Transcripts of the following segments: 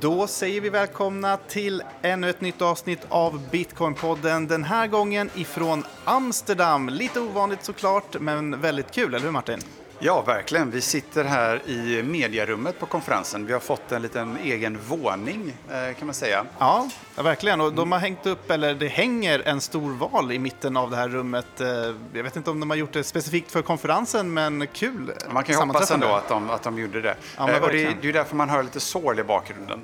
Då säger vi välkomna till ännu ett nytt avsnitt av Bitcoinpodden. Den här gången ifrån Amsterdam. Lite ovanligt såklart, men väldigt kul, eller hur Martin? Ja, verkligen. Vi sitter här i mediarummet på konferensen. Vi har fått en liten egen våning, eh, kan man säga. Ja, verkligen. Och de har hängt upp, eller det hänger en stor val i mitten av det här rummet. Eh, jag vet inte om de har gjort det specifikt för konferensen, men kul Man kan ju hoppas ändå att de, att de gjorde det. Ja, Eh, och det, det är ju därför man hör lite sorl i bakgrunden.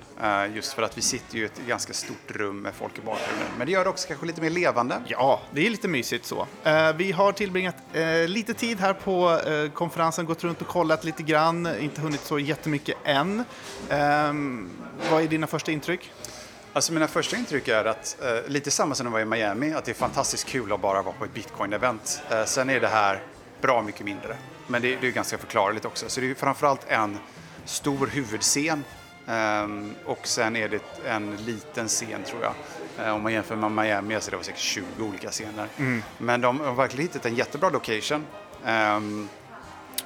Just för att vi sitter ju i ett ganska stort rum med folk i bakgrunden. Men det gör det också kanske lite mer levande. Ja, det är lite mysigt så. Vi har tillbringat lite tid här på eh, konferensen, gått runt och kollat lite grann, inte hunnit så jättemycket än. Ehm, vad är dina första intryck? Alltså mina första intryck är att, eh, lite samma som när jag var i Miami, att det är fantastiskt kul att bara vara på ett bitcoin-event. Eh, sen är det här bra mycket mindre. Men det, det är ganska förklarligt också. Så det är framförallt en stor huvudscen ehm, och sen är det en liten scen tror jag. Eh, om man jämför med Miami så är det var säkert 20 olika scener. Men de har verkligen hittat en jättebra location. Ehm,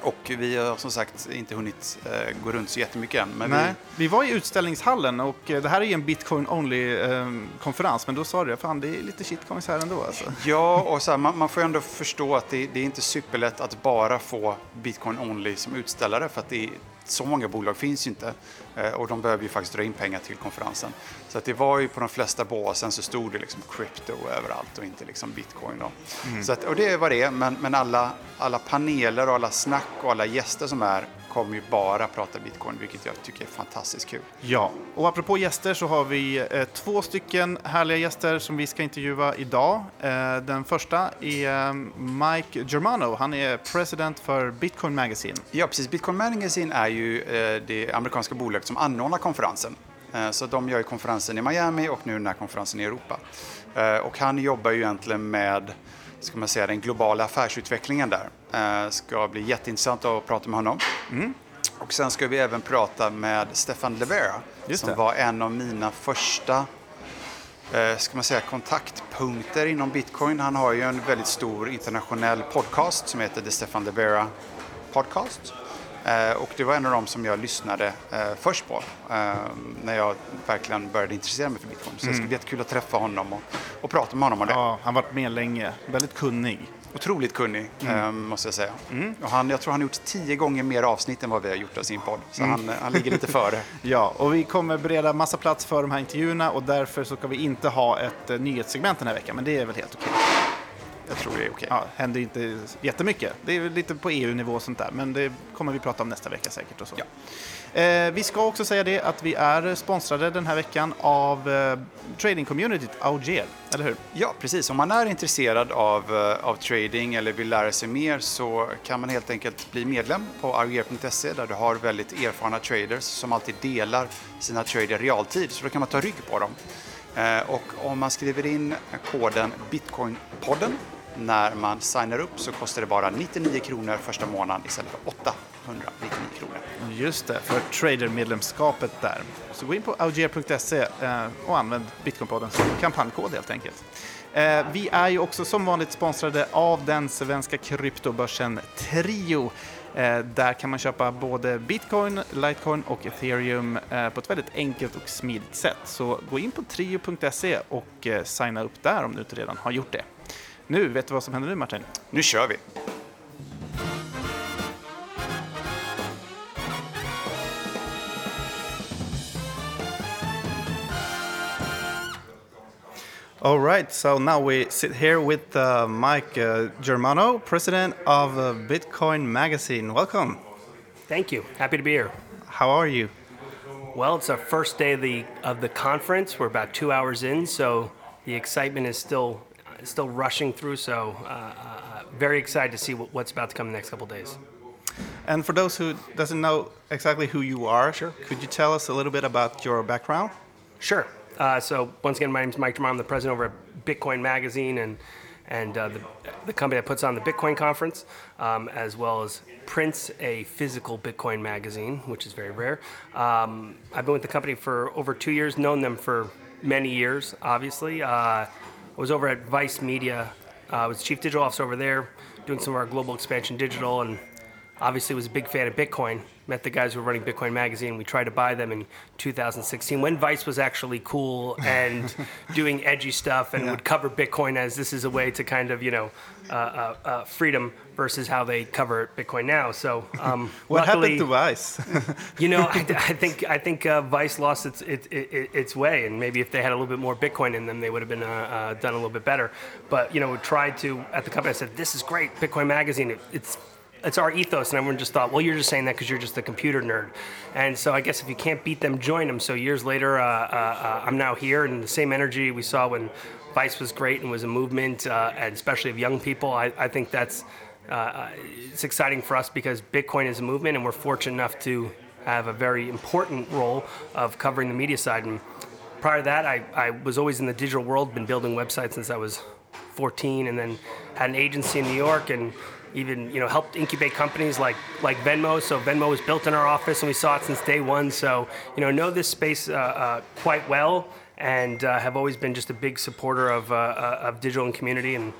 och vi har som sagt inte hunnit eh, gå runt så jättemycket än. Men vi, Nej, vi var i utställningshallen och eh, det här är ju en bitcoin-only-konferens, men då sa du fan det är lite shitcoins här ändå alltså. Ja, och så här, man, man får ju ändå förstå att det, det är inte superlätt att bara få Bitcoin Only som utställare för att det är, så många bolag finns ju inte eh, och de behöver ju faktiskt dra in pengar till konferensen. Så att det var ju på de flesta båsen så stod det liksom crypto överallt och inte liksom bitcoin. Då. Så att, och det vad det men, men alla, alla paneler och alla snack och alla gäster som är kommer ju bara prata bitcoin, vilket jag tycker är fantastiskt kul. Ja, och apropå gäster så har vi eh, två stycken härliga gäster som vi ska intervjua idag. Eh, den första är eh, Mike Germano, han är president för Bitcoin Magazine. Ja, precis. Bitcoin Magazine är ju eh, det amerikanska bolaget som anordnar konferensen. Eh, så de gör ju konferensen i Miami och nu den här konferensen i Europa. Eh, och han jobbar ju egentligen med ska man säga, den globala affärsutvecklingen där. Eh, ska bli jätteintressant att prata med honom. Och sen ska vi även prata med Stefan Levera som det. var en av mina första ska man säga, kontaktpunkter inom bitcoin. Han har ju en väldigt stor internationell podcast som heter The Stefan Levera Podcast. Eh, och det var en av dem som jag lyssnade eh, först på eh, när jag verkligen började intressera mig för bitcoin. Så det ska bli jättekul att träffa honom och, och prata med honom om det. Ja, han har varit med länge, väldigt kunnig. Otroligt kunnig, eh, måste jag säga. Och han, jag tror han har gjort tio gånger mer avsnitt än vad vi har gjort av sin podd. Så han, eh, han ligger lite före. Ja, och vi kommer bereda massa plats för de här intervjuerna och därför så ska vi inte ha ett nyhetssegment den här veckan, men det är väl helt okej. Jag tror det är okej. Ja, händer inte jättemycket. Det är lite på EU-nivå och sånt där, men det kommer vi prata om nästa vecka säkert. Och så. Ja. Eh, vi ska också säga det att vi är sponsrade den här veckan av eh, trading-communityt Auger, eller hur? Ja, precis. Om man är intresserad av, eh, av trading eller vill lära sig mer så kan man helt enkelt bli medlem på arger.se där du har väldigt erfarna traders som alltid delar sina trader i realtid. Så då kan man ta rygg på dem. Eh, Och om man skriver in koden Bitcoinpodden när man signar upp så kostar det bara 99 kronor första månaden istället för 899 kronor. Just det, för trader-medlemskapet där. Så gå in på auger.se eh, och använd Bitcoinpodden som kampanjkod helt enkelt. Eh, vi är ju också som vanligt sponsrade av den svenska kryptobörsen Trio. Eh, där kan man köpa både bitcoin, litecoin och ethereum på ett väldigt enkelt och smidigt sätt. Så gå in på trio.se och signa upp där om du inte redan har gjort det. Nu, vet du vad som händer nu Martin? Nu kör vi! All right, so now we sit here with uh, Mike uh, Germano, president of uh, Bitcoin Magazine. Welcome. Thank you. Happy to be here. How are you? Well, it's our first day of the of the conference. We're about two hours in, so the excitement is still still rushing through. So, uh, uh, very excited to see what, what's about to come in the next couple days. And for those who doesn't know exactly who you are, sure. could you tell us a little bit about your background? Sure. Uh, so once again, my name is Mike Germano. I'm the president over at Bitcoin Magazine and and uh, the, the company that puts on the Bitcoin conference, um, as well as prints a physical Bitcoin magazine, which is very rare. Um, I've been with the company for over two years, known them for many years, obviously. Uh, I was over at Vice Media. Uh, I was chief digital officer over there, doing some of our global expansion digital, and obviously was a big fan of Bitcoin. Met the guys who were running Bitcoin Magazine. We tried to buy them in 2016 when Vice was actually cool and doing edgy stuff and Yeah. would cover Bitcoin as this is a way to kind of you know uh, uh, uh, freedom versus how they cover Bitcoin now. So um, What luckily, happened to Vice? you know, I, I think I think uh, Vice lost its, its its its way, and maybe if they had a little bit more Bitcoin in them, they would have been uh, uh, done a little bit better. But you know, we tried to at the company. I said, "This is great, Bitcoin Magazine. It, it's it's our ethos," and everyone just thought, "Well, you're just saying that because you're just a computer nerd." And so I guess if you can't beat them, join them. So years later, uh, uh, uh, I'm now here, and the same energy we saw when Vice was great and was a movement, uh, and especially of young people. I, I think that's uh, it's exciting for us because Bitcoin is a movement, and we're fortunate enough to have a very important role of covering the media side. And prior to that, I, I was always in the digital world, been building websites since I was 14, and then had an agency in New York, and even you know helped incubate companies like like Venmo. So Venmo was built in our office, and we saw it since day one. So you know know this space uh, uh, quite well, and uh, have always been just a big supporter of uh, uh, of digital and community and.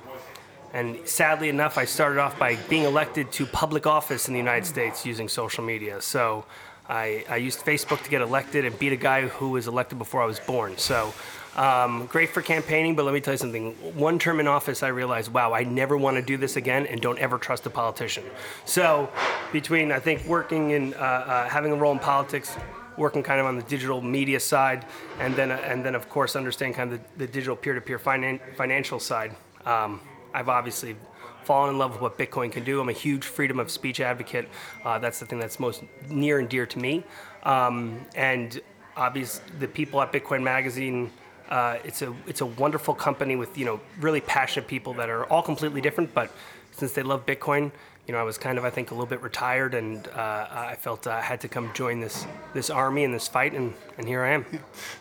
And sadly enough, I started off by being elected to public office in the United States using social media. So I, I used Facebook to get elected and beat a guy who was elected before I was born. So um, great for campaigning, but let me tell you something. One term in office, I realized, wow, I never want to do this again and don't ever trust a politician. So between, I think, working in, uh, uh, having a role in politics, working kind of on the digital media side, and then, and then of course, understanding kind of the, the digital peer-to-peer finan- financial side. Um, I've obviously fallen in love with what Bitcoin can do. I'm a huge freedom of speech advocate. Uh, that's the thing that's most near and dear to me. Um, and obviously, the people at Bitcoin Magazine. Uh, it's a it's a wonderful company with you know really passionate people that are all completely different, but since they love Bitcoin, you know I was kind of I think a little bit retired, and uh, I felt I had to come join this this army and this fight, and, and here I am.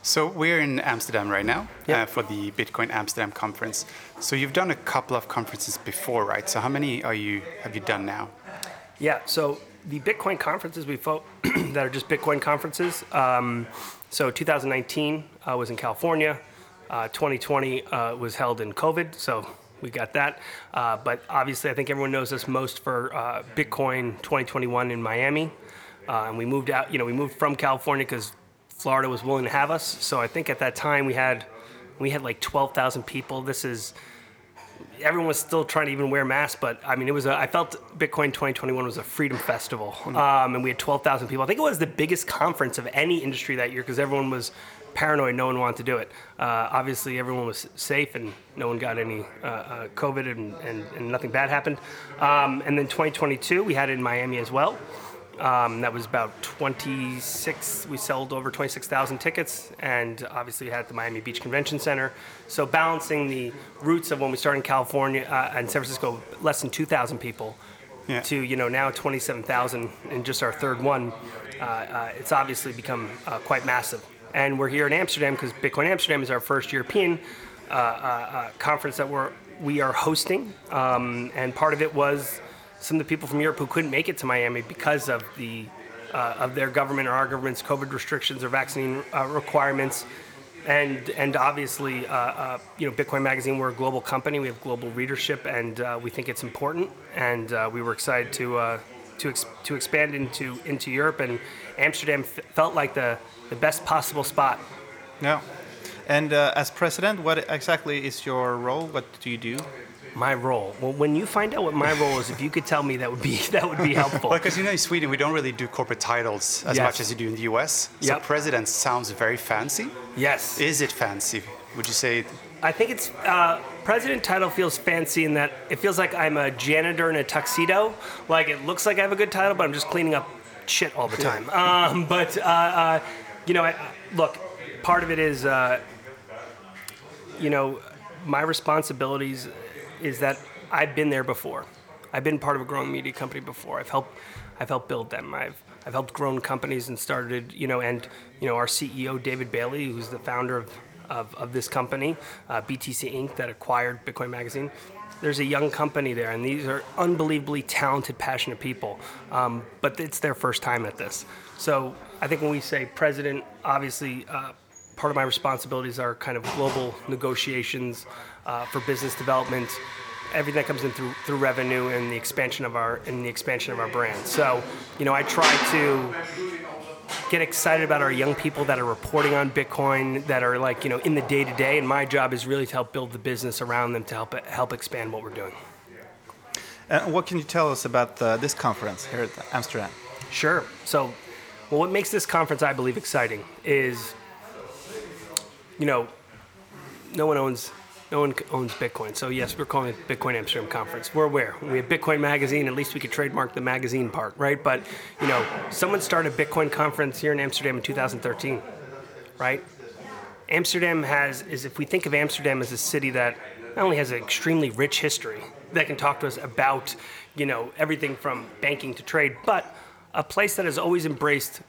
So we're in Amsterdam right now Yeah. uh, for the Bitcoin Amsterdam conference. So you've done a couple of conferences before, right? So how many are you have you done now? Yeah, so the Bitcoin conferences we fo- that are just Bitcoin conferences. Um, so 2019 uh, was in California. Uh, 2020 uh, was held in COVID, so we got that. Uh, but obviously, I think everyone knows us most for uh, Bitcoin 2021 in Miami. Uh, and we moved out, you know, we moved from California because Florida was willing to have us. So I think at that time we had we had like 12,000 people. This is everyone was still trying to even wear masks, but I mean, it was. A, I felt Bitcoin 2021 was a freedom festival, um, and we had 12,000 people. I think it was the biggest conference of any industry that year because everyone was paranoid. No one wanted to do it. Uh, obviously, everyone was safe, and no one got any uh, uh, COVID, and, and, and nothing bad happened. Um, and then 2022, we had it in Miami as well. Um, that was about 26. We sold over 26,000 tickets, and obviously we had the Miami Beach Convention Center. So balancing the roots of when we started in California uh, and San Francisco, less than 2,000 people, Yeah. to you know now 27,000 in just our third one. Uh, uh, it's obviously become uh, quite massive. And we're here in Amsterdam because Bitcoin Amsterdam is our first European uh, uh, uh, conference that we're we are hosting, um, and part of it was some of the people from Europe who couldn't make it to Miami because of the uh, of their government or our government's COVID restrictions or vaccine uh, requirements. And and obviously, uh, uh, you know, Bitcoin Magazine, we're a global company. We have global readership, and uh, we think it's important. And uh, we were excited to to ex- to expand into into Europe. And Amsterdam f- felt like the the best possible spot. Yeah. And as president, what exactly is your role? What do you do? My role. Well, when you find out what my role is, if you could tell me, that would be that would be helpful. Well, because you know in Sweden we don't really do corporate titles as Yes. much as you do in the US. So Yep. president sounds very fancy. yes. Is it fancy? Would you say? I think it's uh, president title feels fancy in that it feels like I'm a janitor in a tuxedo. Like it looks like I have a good title, but I'm just cleaning up shit all the time. Um, but uh, uh, you know, I, I- look, part of it is, uh, you know, my responsibilities is that I've been there before. I've been part of a growing media company before. I've helped, I've helped build them. I've, I've helped grown companies and started, you know, and you know, our CEO David Bailey, who's the founder of, of, of this company, uh, BTC Inc., that acquired Bitcoin Magazine. There's a young company there, and these are unbelievably talented, passionate people. Um, but it's their first time at this. So I think when we say president, obviously. Uh, part of my responsibilities are kind of global negotiations uh, for business development, everything that comes in through through revenue and the expansion of our and the expansion of our brand. So, you know, I try to get excited about our young people that are reporting on Bitcoin, that are like you know in the day to day, and my job is really to help build the business around them to help help expand what we're doing. Uh, what can you tell us about uh, this conference here at Amsterdam? Sure. So, well, what makes this conference, I believe, exciting is, you know, no one owns no one owns Bitcoin. So yes, we're calling it Bitcoin Amsterdam Conference. We're aware. We have Bitcoin Magazine. At least we could trademark the magazine part, right? But you know, someone started Bitcoin conference here in Amsterdam in 2013, right? Amsterdam has is if we think of Amsterdam as a city that not only has an extremely rich history that can talk to us about, you know, everything from banking to trade, but a place that has always embraced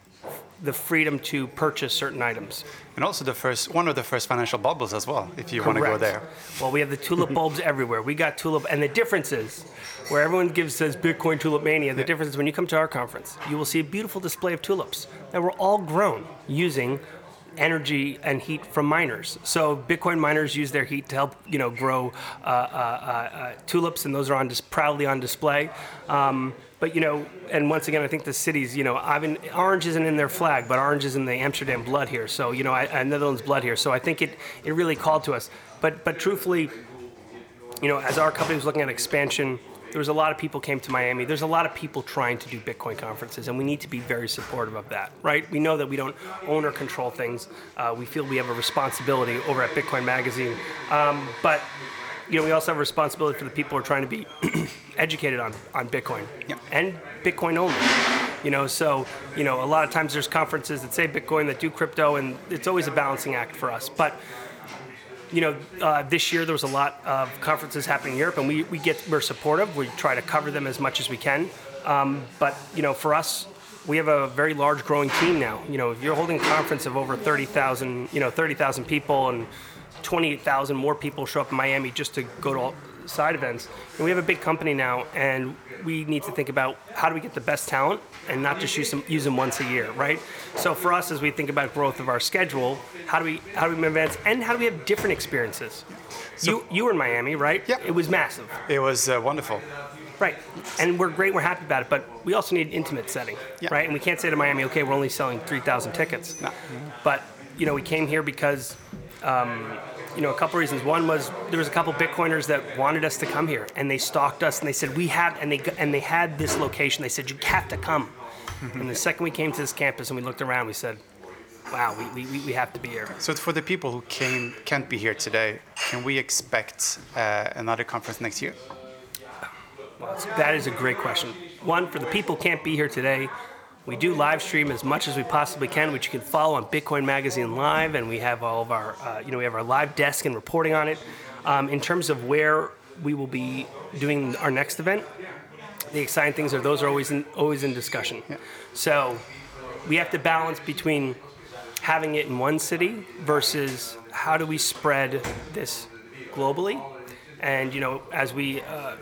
the freedom to purchase certain items. And also the first one of the first financial bubbles as well, if you want to go there. Well, we have the tulip bulbs everywhere. We got tulip, and the difference is, where everyone gives says Bitcoin tulip mania. The yeah. difference is when you come to our conference, you will see a beautiful display of tulips that were all grown using energy and heat from miners. So Bitcoin miners use their heat to help you know grow uh, uh, uh, tulips, and those are on dis- proudly on display. Um, but you know, and once again, I think the cities, you know, I mean, orange isn't in their flag, but orange is in the Amsterdam blood here. So you know, I, I Netherlands blood here. So I think it it really called to us. But but truthfully, you know, as our company was looking at expansion, there was a lot of people came to Miami. There's a lot of people trying to do Bitcoin conferences, and we need to be very supportive of that, right? We know that we don't own or control things. Uh, we feel we have a responsibility over at Bitcoin Magazine, um, but you know, we also have a responsibility for the people who are trying to be educated on, on Bitcoin and Bitcoin only. You know, so you know, a lot of times there's conferences that say Bitcoin that do crypto, and it's always a balancing act for us. But you know, uh, this year there was a lot of conferences happening in Europe, and we, we get we're supportive. We try to cover them as much as we can. Um, but you know, for us, we have a very large growing team now. You know, if you're holding a conference of over 30,000, you know, 30,000 people, and 28,000 more people show up in Miami just to go to all side events. And we have a big company now, and we need to think about how do we get the best talent and not just use them, use them once a year, right? So for us, as we think about growth of our schedule, how do we how do we events and how do we have different experiences? So, you you were in Miami, right? Yeah. It was massive. It was uh, wonderful. Right, and we're great. We're happy about it, but we also need an intimate setting, yeah. right? And we can't say to Miami, okay, we're only selling three thousand tickets. No. But you know, we came here because um, you know, a couple reasons. One was there was a couple Bitcoiners that wanted us to come here, and they stalked us, and they said we have, and they and they had this location. They said you have to come. Mm-hmm. And the second we came to this campus and we looked around, we said, "Wow, we, we, we have to be here." So for the people who came can't be here today, can we expect uh, another conference next year? Well, that is a great question. One for the people can't be here today. We do live stream as much as we possibly can, which you can follow on Bitcoin Magazine Live, and we have all of our, uh, you know, we have our live desk and reporting on it. Um, in terms of where we will be doing our next event, the exciting things are those are always in, always in discussion. Yeah. So we have to balance between having it in one city versus how do we spread this globally. And you know, as we uh,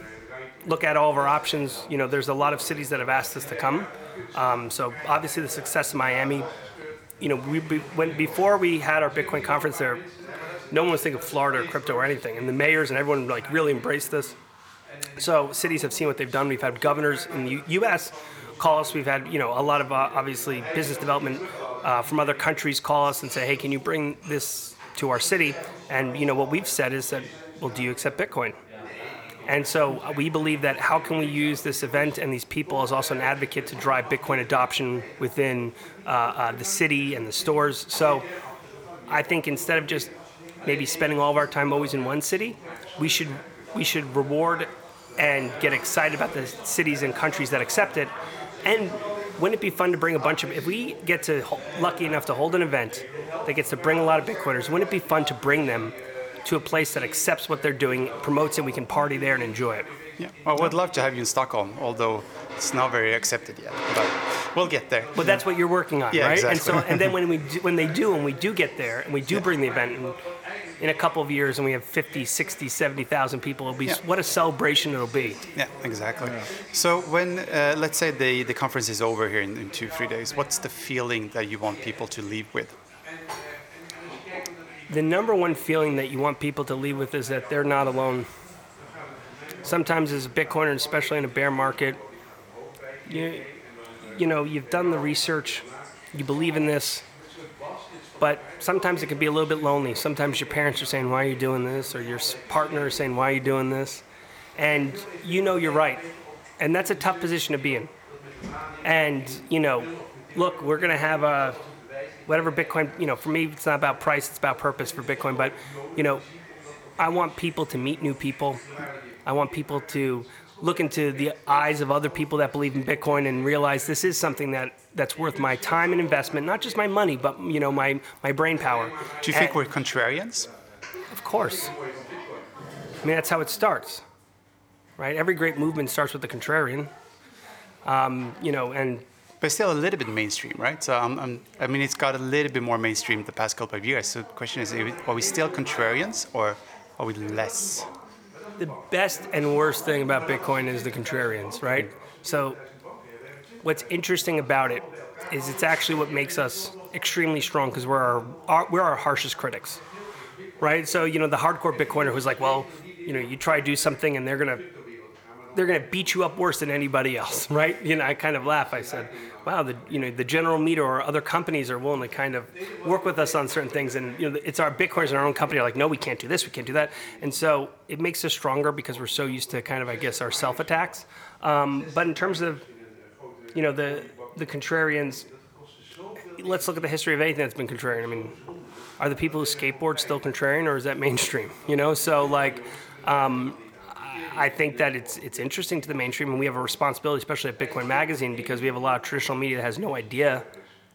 look at all of our options, you know, there's a lot of cities that have asked us to come. Um, so obviously the success of Miami, you know, we when before we had our Bitcoin conference there, no one was thinking of Florida or crypto or anything, and the mayors and everyone like really embraced this. So cities have seen what they've done. We've had governors in the U- U.S. call us. We've had you know a lot of uh, obviously business development uh, from other countries call us and say, hey, can you bring this to our city? And you know what we've said is that, well, do you accept Bitcoin? And so uh, we believe that how can we use this event and these people as also an advocate to drive Bitcoin adoption within uh, uh, the city and the stores. So I think instead of just maybe spending all of our time always in one city, we should we should reward and get excited about the cities and countries that accept it. And wouldn't it be fun to bring a bunch of if we get to lucky enough to hold an event that gets to bring a lot of Bitcoiners? Wouldn't it be fun to bring them to a place that accepts what they're doing, promotes it, we can party there and enjoy it. Yeah, well, we'd love to have you in Stockholm, although it's not very accepted yet, but we'll get there. But that's what you're working on, yeah, right? Exactly. And so, and then when we do, when they do, and we do get there, and we do yeah. bring the event, and in a couple of years, and we have 50, 60, 70,000 people, it'll be yeah. what a celebration it'll be. Yeah, exactly. Yeah. So when uh, let's say the the conference is over here in, in two three days, what's the feeling that you want people to leave with? The number one feeling that you want people to leave with is that they're not alone. sometimes as a Bitcoiner, especially in a bear market, you, you know, you've done the research, you believe in this, but sometimes it can be a little bit lonely. Sometimes your parents are saying, Why are you doing this? Or your partner is saying, Why are you doing this? And you know you're right. And that's a tough position to be in. And, you know, look, we're going to have a whatever Bitcoin, you know, for me, it's not about price, it's about purpose for Bitcoin. But, you know, I want people to meet new people. I want people to look into the eyes of other people that believe in Bitcoin and realize this is something that, that's worth my time and investment, not just my money, but you know my, my brain power. Do you think and, we're contrarians? Of course. I mean that's how it starts, right? Every great movement starts with the contrarian. Um, you know, and but still a little bit mainstream, right? So I'm, I'm, i mean, it's got a little bit more mainstream the past couple of years. So the question is, are we still contrarians or are we less? the best and worst thing about Bitcoin is the contrarians, right? Mm. So, what's interesting about it is it's actually what makes us extremely strong because we're our, our, we're our harshest critics, right? So you know the hardcore Bitcoiner who's like, well, you know, you try to do something and they're gonna they're gonna beat you up worse than anybody else, right? You know, I kind of laugh. I said, wow, the you know the general meter or other companies are willing to kind of work with us on certain things, and you know it's our bitcoins in our own company are like, no, we can't do this, we can't do that, and so it makes us stronger because we're so used to kind of I guess our self attacks. Um, but in terms of you know the the contrarians, let's look at the history of anything that's been contrarian. I mean, are the people who skateboard still contrarian, or is that mainstream? You know, so like. Um, I think that it's it's interesting to the mainstream, and we have a responsibility, especially at Bitcoin Magazine, because we have a lot of traditional media that has no idea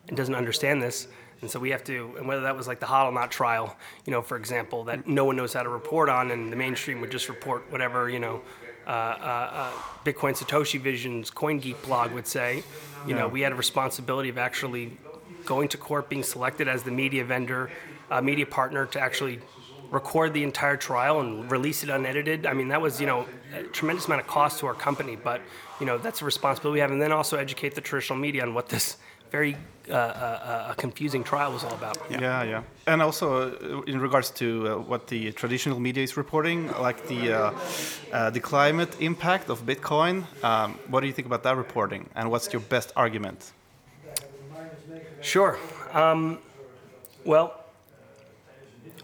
and doesn't understand this. And so we have to, and whether that was like the Hodlonaut trial, you know, for example, that no one knows how to report on, and the mainstream would just report whatever, you know, uh, uh, uh, Bitcoin Satoshi Vision's CoinGeek blog would say. You know, we had a responsibility of actually going to court, being selected as the media vendor, uh, media partner to actually record the entire trial and release it unedited. I mean, that was you know a tremendous amount of cost to our company, but you know that's a responsibility we have, and then also educate the traditional media on what this very uh, uh, uh confusing trial was all about. Yeah, yeah, yeah. and also uh, in regards to uh, what the traditional media is reporting, like the uh, the climate impact of Bitcoin. Um, what do you think about that reporting, and what's your best argument? Sure. Um, well,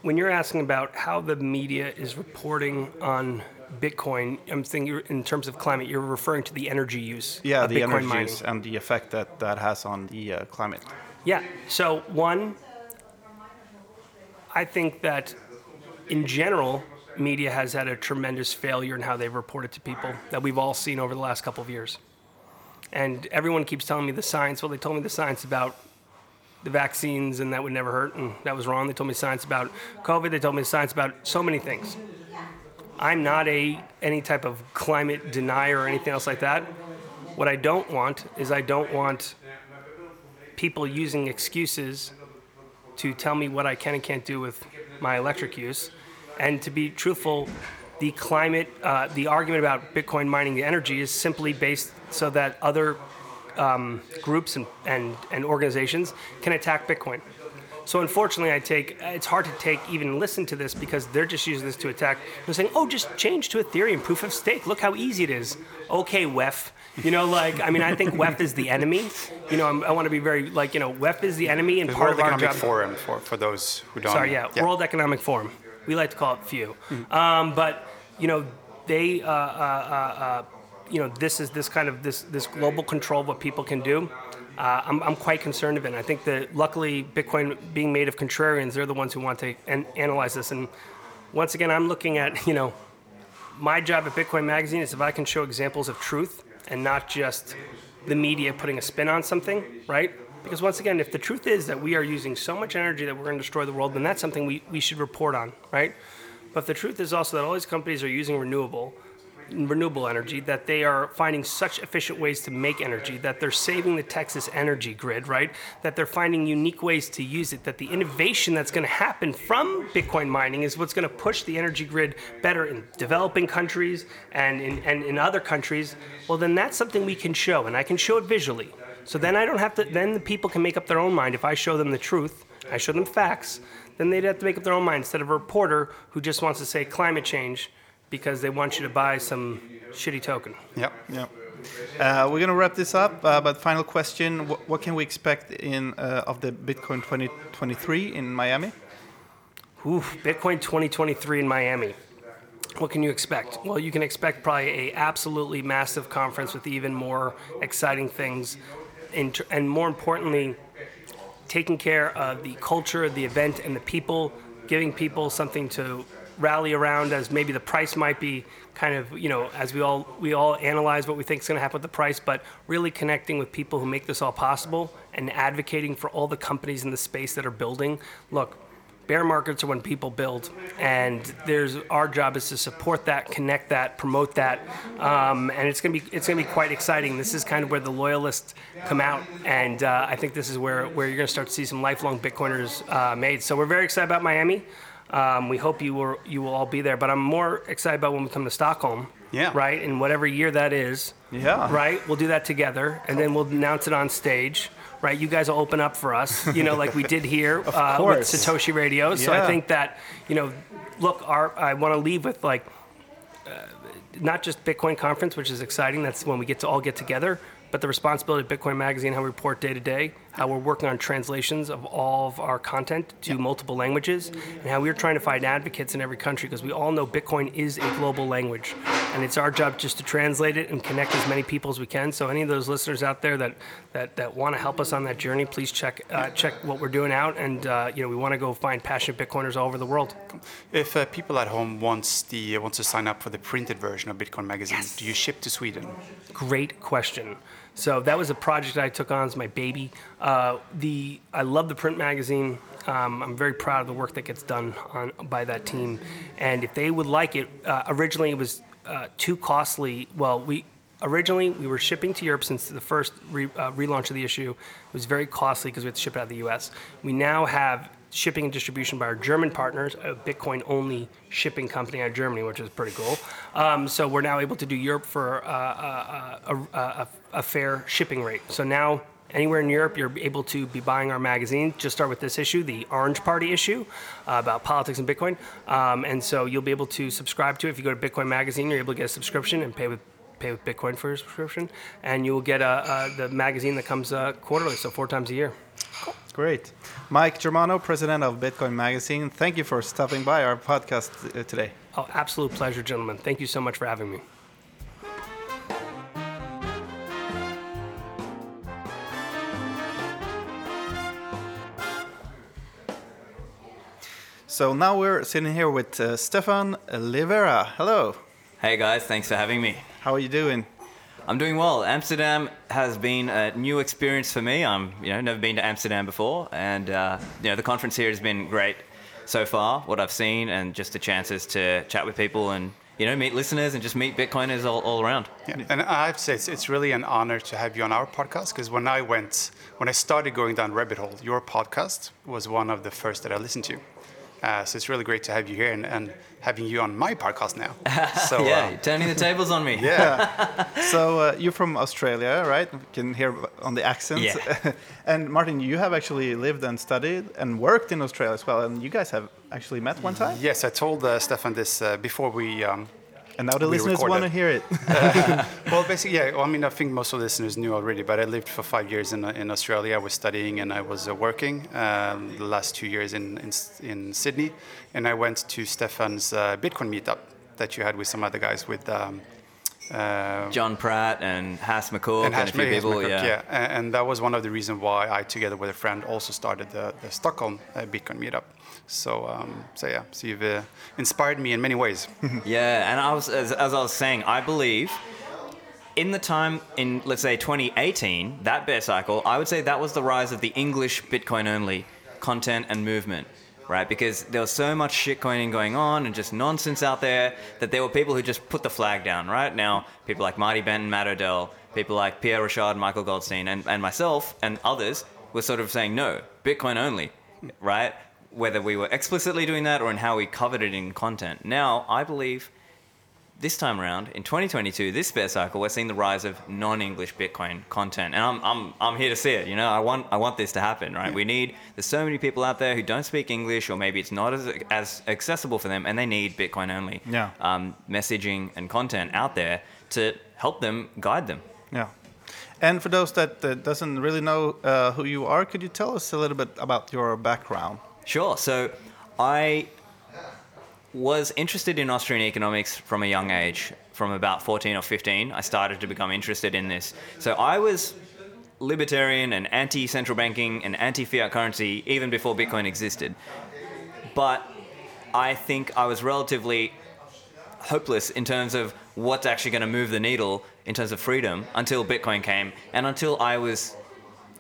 when you're asking about how the media is reporting on Bitcoin, I'm thinking in terms of climate, you're referring to the energy use. Yeah, the Bitcoin energy mining. use and the effect that that has on the uh, climate. Yeah. So one, I think that in general, media has had a tremendous failure in how they've reported to people that we've all seen over the last couple of years. And everyone keeps telling me the science. Well, they told me the science about the vaccines and that would never hurt, and that was wrong. They told me science about COVID. They told me science about so many things. I'm not a any type of climate denier or anything else like that. What I don't want is I don't want people using excuses to tell me what I can and can't do with my electric use. And to be truthful, the climate, uh, the argument about Bitcoin mining the energy is simply based so that other um, groups and, and, and organizations can attack Bitcoin. So unfortunately, I take it's hard to take even listen to this because they're just using this to attack. They're saying, "Oh, just change to Ethereum, proof of stake. Look how easy it is." Okay, WEF. You know, like I mean, I think WEF is the enemy. You know, I'm, i want to be very like you know, WEF is the enemy and the part World of our Economic job. Forum for for those who don't. Sorry, yeah, yeah. World Economic Forum. We like to call it FEW. Mm. Um, but you know, they. Uh, uh, uh, uh you know, this is this kind of this this global control of what people can do. Uh, I'm, I'm quite concerned of it. And I think that luckily, Bitcoin being made of contrarians, they're the ones who want to an- analyze this. And once again, I'm looking at you know, my job at Bitcoin Magazine is if I can show examples of truth and not just the media putting a spin on something, right? Because once again, if the truth is that we are using so much energy that we're going to destroy the world, then that's something we, we should report on, right? But the truth is also that all these companies are using renewable renewable energy, that they are finding such efficient ways to make energy, that they're saving the Texas energy grid, right? That they're finding unique ways to use it, that the innovation that's going to happen from Bitcoin mining is what's going to push the energy grid better in developing countries and in, and in other countries. Well, then that's something we can show, and I can show it visually. So then I don't have to, then the people can make up their own mind. If I show them the truth, I show them facts, then they'd have to make up their own mind instead of a reporter who just wants to say climate change because they want you to buy some shitty token. Yep. Yeah. Uh, we're going to wrap this up, uh, but final question: what, what can we expect in uh, of the Bitcoin 2023 in Miami? Oof, Bitcoin 2023 in Miami. What can you expect? Well, you can expect probably a absolutely massive conference with even more exciting things, in tr- and more importantly, taking care of the culture of the event and the people, giving people something to rally around as maybe the price might be kind of you know as we all we all analyze what we think is going to happen with the price but really connecting with people who make this all possible and advocating for all the companies in the space that are building. Look bear markets are when people build and there's our job is to support that connect that promote that um, and it's going to be it's going to be quite exciting. This is kind of where the loyalists come out and uh, i think this is where where you're going to start to see some lifelong bitcoiners uh, made. So we're very excited about miami um, we hope you will you will all be there but i'm more excited about when we come to stockholm Yeah. right? In whatever year that is Yeah. right? We'll do that together and then we'll announce it on stage right? You guys will open up for us you know like we did here uh, with satoshi radio. So i think that you know look our i want to leave with like uh, not just bitcoin conference which is exciting that's when we get to all get together but the responsibility of bitcoin magazine how we report day to day how we're working on translations of all of our content to multiple languages and how we're trying to find advocates in every country because we all know bitcoin is a global language and it's our job just to translate it and connect as many people as we can so any of those listeners out there that that, that want to help us on that journey please check uh, check what we're doing out and uh, you know we want to go find passionate bitcoiners all over the world If uh, people at home wants the wants to sign up for the printed version of Bitcoin Magazine, Yes. do you ship to Sweden? Great question. So that was a project I took on as my baby. Uh, the I love the print magazine. Um, I'm very proud of the work that gets done on by that team. And if they would like it, uh, originally it was uh, too costly. Well, we originally we were shipping to Europe since the first re, uh, relaunch of the issue. It was very costly because we had to ship it out of the U.S. We now have shipping and distribution by our German partners, a Bitcoin only shipping company out of Germany, which is pretty cool. Um, so we're now able to do Europe for uh, uh, a, a, a, a fair shipping rate. So now anywhere in Europe, you're able to be buying our magazine. Just start with this issue, the Orange Party issue uh, about politics and Bitcoin. Um, and so you'll be able to subscribe to it. If you go to Bitcoin Magazine, you're able to get a subscription and pay with pay with Bitcoin for your subscription, and you will get uh, uh, the magazine that comes uh, quarterly, so four times a year. Great. Mike Germano, president of Bitcoin Magazine, thank you for stopping by our podcast uh, today. Oh, absolute pleasure, gentlemen. Thank you so much for having me. So now we're sitting here with uh, Stefan Livera. Hello. Hey guys, thanks for having me. How are you doing? I'm doing well. Amsterdam has been a new experience for me. I'm, you know, never been to Amsterdam before, and uh, you know, the conference here has been great so far. What I've seen, and just the chances to chat with people and you know, meet listeners and just meet Bitcoiners all, all around. Yeah. And I have to say, it's, it's really an honor to have you on our podcast because when I went, when I started going down rabbit hole, your podcast was one of the first that I listened to. Uh, so it's really great to have you here and, and having you on my podcast now. So yeah, uh, turning the tables on me. yeah, So uh, you're from Australia, right? We can hear on the accent. Yeah. and Martin, you have actually lived and studied and worked in Australia as well, and you guys have actually met one time. yes, I told uh, Stefan this uh, before we um, And now the We listeners want to hear it. Well, basically, yeah. Well, I mean, I think most of the listeners knew already, but I lived for five years in, in Australia. I was studying and I was uh, working um, the last two years in, in, in Sydney. And I went to Stefan's uh, Bitcoin meetup that you had with some other guys with. Um, uh, John Pratt and Hass McCook and, Hash a few Mays people. McCook, yeah. A- And that was one of the reasons why I, together with a friend, also started the, the Stockholm uh, Bitcoin meetup. So, um, so yeah, so you've uh, inspired me in many ways. Yeah, and I was as, as I was saying, I believe in the time in let's say 2018, that bear cycle, I would say that was the rise of the English Bitcoin only content and movement, right? Because there was so much shitcoining going on and just nonsense out there that there were people who just put the flag down, right? Now, people like Marty Benton, Matt Odell, people like Pierre Rochard, Michael Goldstein, and, and myself and others were sort of saying no, Bitcoin only, right? Whether we were explicitly doing that or in how we covered it in content. Now, I believe this time around in 2022, this bear cycle, we're seeing the rise of non-English Bitcoin content, and I'm, I'm, I'm here to see it. You know, I want I want this to happen, right? We need. There's so many people out there who don't speak English, or maybe it's not as as accessible for them, and they need Bitcoin only Yeah. um, messaging and content out there to help them guide them. Yeah. And for those that uh, doesn't really know uh, who you are, could you tell us a little bit about your background? Sure. So I was interested in Austrian economics from a young age. From about 14 or 15, I started to become interested in this. So I was libertarian and anti central banking and anti fiat currency even before Bitcoin existed. But I think I was relatively hopeless in terms of what's actually going to move the needle in terms of freedom until Bitcoin came and until I was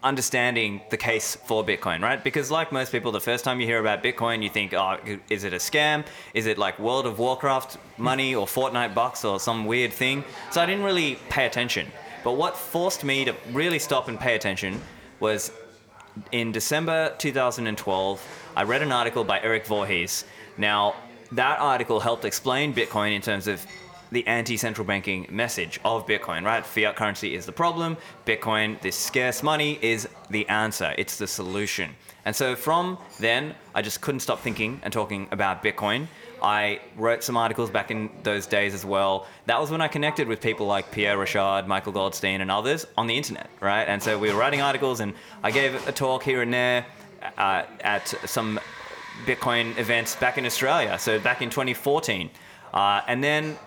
understanding the case for Bitcoin, right? Because like most people, the first time you hear about Bitcoin, you think, oh, is it a scam? Is it like World of Warcraft money or Fortnite bucks or some weird thing? So I didn't really pay attention. But what forced me to really stop and pay attention was in December 2012, I read an article by Eric Voorhees. Now, that article helped explain Bitcoin in terms of the anti-central banking message of Bitcoin, right? Fiat currency is the problem. Bitcoin, this scarce money, is the answer. It's the solution. And so from then, I just couldn't stop thinking and talking about Bitcoin. I wrote some articles back in those days as well. That was when I connected with people like Pierre Rochard, Michael Goldstein, and others on the internet, right? And so we were writing articles, and I gave a talk here and there uh, at some Bitcoin events back in Australia. So back in 2014, uh, and then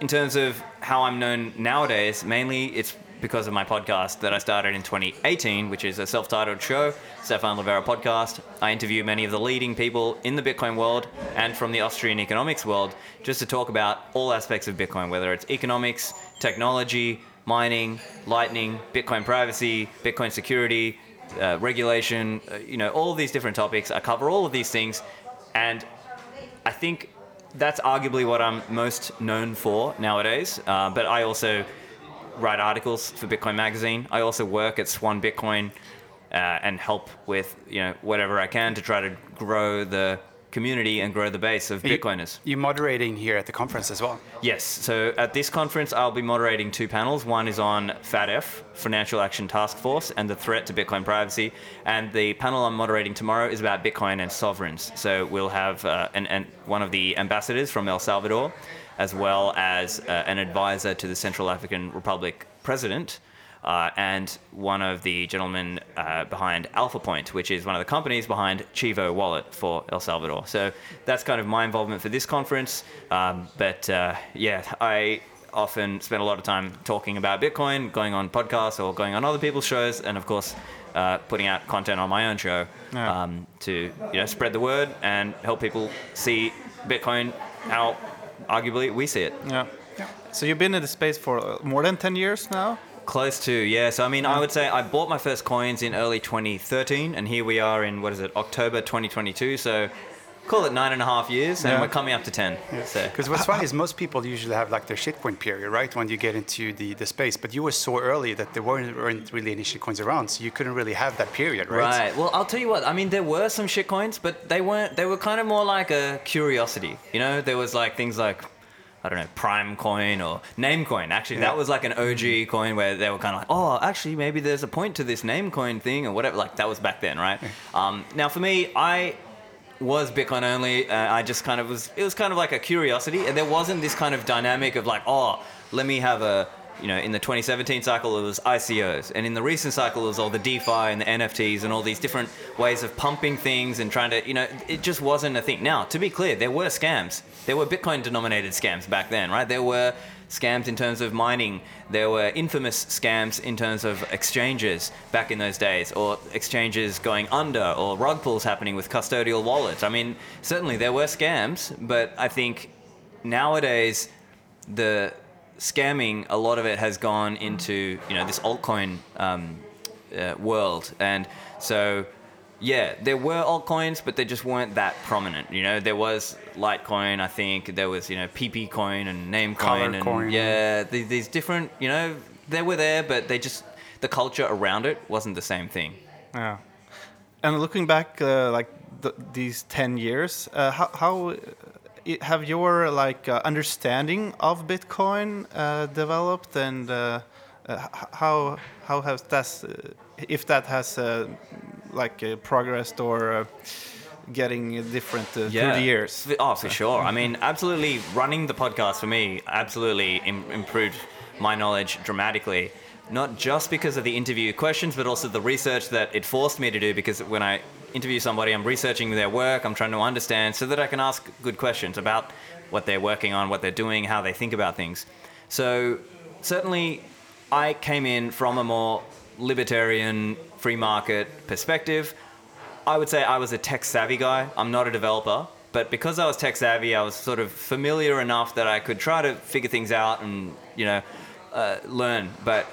in terms of how I'm known nowadays, mainly it's because of my podcast that I started in 2018, which is a self-titled show, Stefan Livera podcast. I interview many of the leading people in the Bitcoin world and from the Austrian economics world, just to talk about all aspects of Bitcoin, whether it's economics, technology, mining, lightning, Bitcoin privacy, Bitcoin security, uh, regulation, uh, you know, all these different topics. I cover all of these things, and I think that's arguably what I'm most known for nowadays. Uh, but I also write articles for Bitcoin Magazine. I also work at Swan Bitcoin uh, and help with you know whatever I can to try to grow the community and grow the base of Bitcoiners. You're moderating here at the conference as well. Yes. So at this conference, I'll be moderating two panels. One is on FATF, Financial Action Task Force, and the threat to Bitcoin privacy. And the panel I'm moderating tomorrow is about Bitcoin and sovereigns. So we'll have uh, an, an, one of the ambassadors from El Salvador, as well as uh, an advisor to the Central African Republic president. Uh, and one of the gentlemen uh, behind Alpha Point, which is one of the companies behind Chivo Wallet for El Salvador. So that's kind of my involvement for this conference. Um, but uh, yeah, I often spend a lot of time talking about Bitcoin, going on podcasts or going on other people's shows, and of course, uh, putting out content on my own show Yeah. um, to you know spread the word and help people see Bitcoin how arguably we see it. Yeah. So you've been in the space for uh, more than 10 years now? Close to, yeah. So I mean, I would say I bought my first coins in early 2013, and here we are in what is it, October 2022. So call it nine and a half years, and Yeah. we're coming up to ten. So Because what's funny is most people usually have like their shitcoin period, right? When you get into the, the space. But you were so early that there weren't, weren't really any shitcoins around, so you couldn't really have that period, right? Right. Well, I'll tell you what. I mean, there were some shitcoins, but they weren't. They were kind of more like a curiosity. You know, there was like things like. I don't know, Prime Coin or Name Coin. Actually, that was like an OG coin where they were kind of like, oh, actually, maybe there's a point to this Name Coin thing or whatever. Like, that was back then, right? Um, now, for me, I was Bitcoin only. Uh, I just kind of was. It was kind of like a curiosity, and there wasn't this kind of dynamic of like, oh, let me have a. You know, in the 2017 cycle, it was ICOs, and in the recent cycle, it was all the DeFi and the NFTs and all these different ways of pumping things and trying to. You know, it just wasn't a thing. Now, to be clear, there were scams. There were Bitcoin-denominated scams back then, right? There were scams in terms of mining. There were infamous scams in terms of exchanges back in those days, or exchanges going under, or rug pulls happening with custodial wallets. I mean, certainly there were scams, but I think nowadays the scamming, a lot of it has gone into you know this altcoin um, uh, world, and so yeah, there were altcoins, but they just weren't that prominent. You know, there was Litecoin, I think. There was you know PP Coin and Namecoin, Color and coin. yeah, these, these different. You know, they were there, but they just the culture around it wasn't the same thing. Yeah. And looking back, uh, like th- these 10 years, uh, how, how i- have your like uh, understanding of Bitcoin uh, developed, and uh, uh, how how has that, uh, if that has uh, like uh, progressed or uh, getting different uh, through the years? Oh, for sure. I mean, absolutely. Running the podcast for me absolutely Im- improved my knowledge dramatically. Not just because of the interview questions, but also the research that it forced me to do. Because when I interview somebody, I'm researching their work, I'm trying to understand so that I can ask good questions about what they're working on, what they're doing, how they think about things. So, certainly, I came in from a more libertarian, free market perspective. I would say I was a tech savvy guy. I'm not a developer, but because I was tech savvy, I was sort of familiar enough that I could try to figure things out and you know uh, learn. But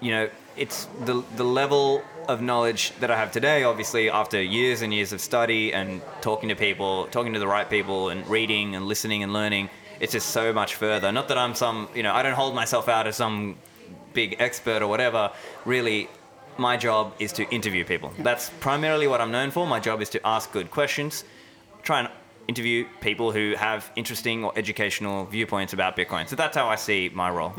you know, it's the the level of knowledge that I have today. Obviously, after years and years of study and talking to people, talking to the right people, and reading and listening and learning, it's just so much further. Not that I'm some, you know, I don't hold myself out as some big expert or whatever. Really, my job is to interview people. That's primarily what I'm known for. My job is to ask good questions, try and interview people who have interesting or educational viewpoints about Bitcoin. So that's how I see my role.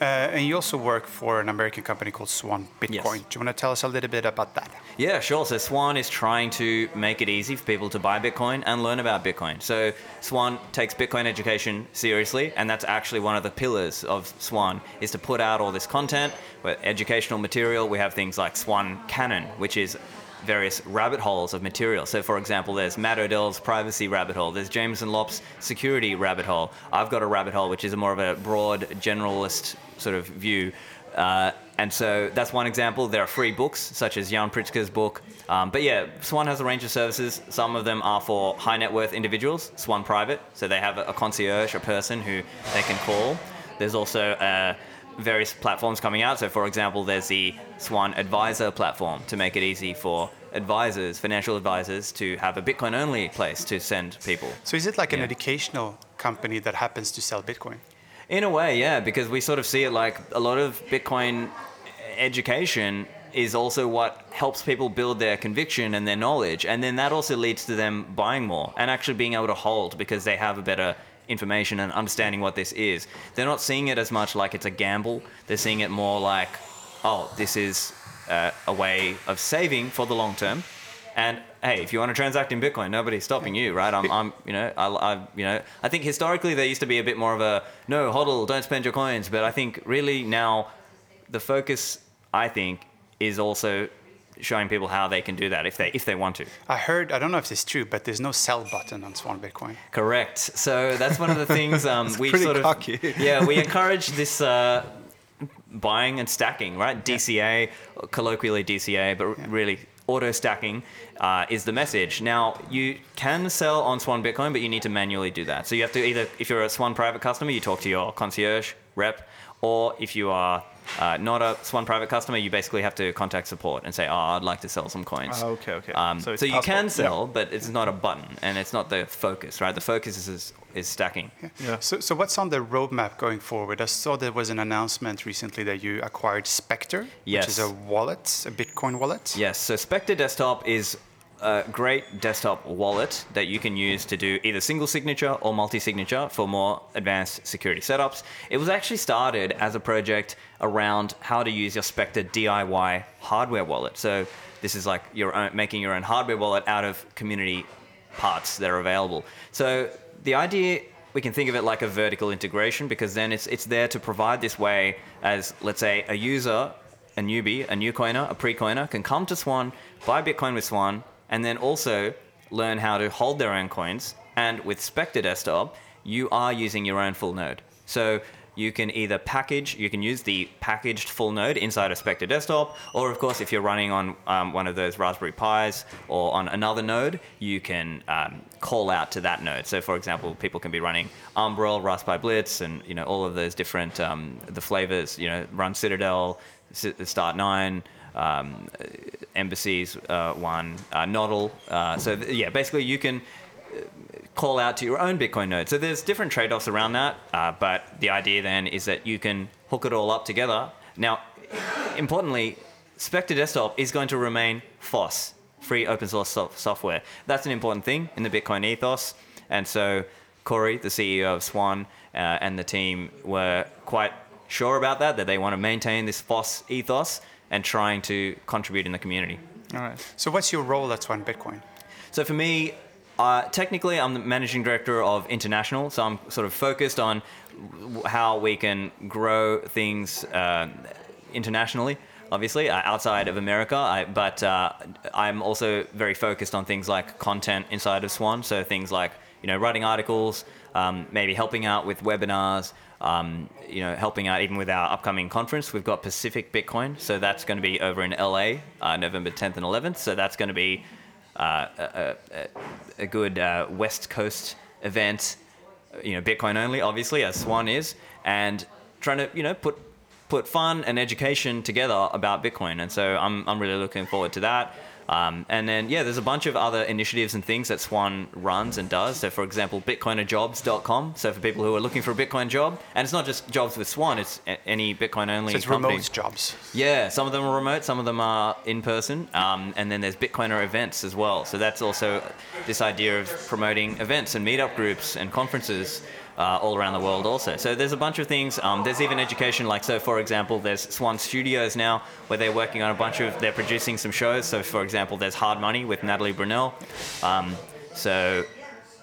Uh, and you also work for an American company called Swan Bitcoin. Yes. Do you want to tell us a little bit about that? Yeah, sure. So Swan is trying to make it easy for people to buy Bitcoin and learn about Bitcoin. So Swan takes Bitcoin education seriously, and that's actually one of the pillars of Swan is to put out all this content, educational material. We have things like Swan Canon, which is various rabbit holes of material. So, for example, there's Matt Odell's privacy rabbit hole. There's Jameson Lopp's security rabbit hole. I've got a rabbit hole, which is more of a broad generalist sort of view. Uh, and so that's one example. There are free books, such as Yan Pritzker's book. Um, but yeah, Swan has a range of services. Some of them are for high net worth individuals, Swan Private. So they have a, a concierge, a person who they can call. There's also uh, various platforms coming out. So, for example, there's the Swan Advisor platform to make it easy for advisors, financial advisors, to have a Bitcoin only place to send people. So is it like an educational company that happens to sell Bitcoin? In a way, yeah, because we sort of see it like a lot of Bitcoin education is also what helps people build their conviction and their knowledge. And then that also leads to them buying more and actually being able to hold because they have a better information and understanding what this is. They're not seeing it as much like it's a gamble, they're seeing it more like, oh, this is uh, a way of saving for the long term. And hey, if you want to transact in Bitcoin, nobody's stopping you, right? I'm, I'm you know, I, I, you know, I think historically there used to be a bit more of a no, hodl, don't spend your coins. But I think really now, the focus, I think, is also showing people how they can do that if they if they want to. I heard, I don't know if this is true, but there's no sell button on Swan Bitcoin. Correct. So that's one of the things um, we sort of cocky. yeah we encourage this uh, buying and stacking, right? DCA, colloquially DCA, but really auto stacking uh, is the message. Now you can sell on Swan Bitcoin, but you need to manually do that. So you have to either, if you're a Swan private customer, you talk to your concierge rep, or if you are uh, not a Swan private customer, you basically have to contact support and say, "Oh, I'd like to sell some coins." Ah, okay, okay. Um, So so you can possible. sell, but it's not a button, and it's not the focus, right? The focus is is stacking. Yeah. So, so what's on the roadmap going forward? I saw there was an announcement recently that you acquired Specter, which is a wallet, a Bitcoin wallet. Yes, so Specter Desktop is a great desktop wallet that you can use to do either single signature or multi signature for more advanced security setups. It was actually started as a project around how to use your Specter DIY hardware wallet. So this is like your own, making your own hardware wallet out of community parts that are available. So the idea we can think of it like a vertical integration because then it's it's there to provide this way as let's say a user, a newbie, a new coiner, a pre-coiner can come to Swan, buy Bitcoin with Swan, and then also learn how to hold their own coins. And with Specter Desktop, you are using your own full node. So you can either package, you can use the packaged full node inside a Specter desktop, or of course, if you're running on um, one of those Raspberry Pis or on another node, you can um, call out to that node. So, for example, people can be running Umbrel, RaspiBlitz, and you know all of those different um, the flavors. You know, run Citadel, Start Nine. Um, embassies uh, one uh, Nodl. Uh, so th- yeah, basically you can call out to your own Bitcoin node. So there's different trade-offs around that, uh, but the idea then is that you can hook it all up together. Now, importantly, Specter Desktop is going to remain FOSS, free open source sof- software. That's an important thing in the Bitcoin ethos, and so Corey, the CEO of Swan, uh, and the team were quite sure about that, that they want to maintain this FOSS ethos and trying to contribute in the community. All right. So what's your role at Swan Bitcoin? So for me, uh, technically, I'm the managing director of international. So I'm sort of focused on how we can grow things uh, internationally. Obviously, uh, outside of America, I, but uh, I'm also very focused on things like content inside of Swan. So things like you know writing articles, um, maybe helping out with webinars, um, you know helping out even with our upcoming conference. We've got Pacific Bitcoin, so that's going to be over in LA, uh, November 10th and 11th. So that's going to be uh, a, a, a good uh, West Coast event, you know, Bitcoin only, obviously, as Swan is, and trying to, you know, put put fun and education together about Bitcoin. And so I'm, I'm really looking forward to that. Um, and then, yeah, there's a bunch of other initiatives and things that Swan runs and does. So, for example, bitcoinerjobs.com. So, for people who are looking for a Bitcoin job, and it's not just jobs with Swan, it's a- any Bitcoin only So it's company. remote jobs. Yeah, some of them are remote, some of them are in person, um, and then there's Bitcoiner events as well. So that's also this idea of promoting events and meetup groups and conferences uh, all around the world. Also, so there's a bunch of things. Um, there's even education, like so, for example, there's Swan Studios now where they're working on a bunch of, they're producing some shows. So, for example, there's Hard Money with Natalie Brunell. Um, so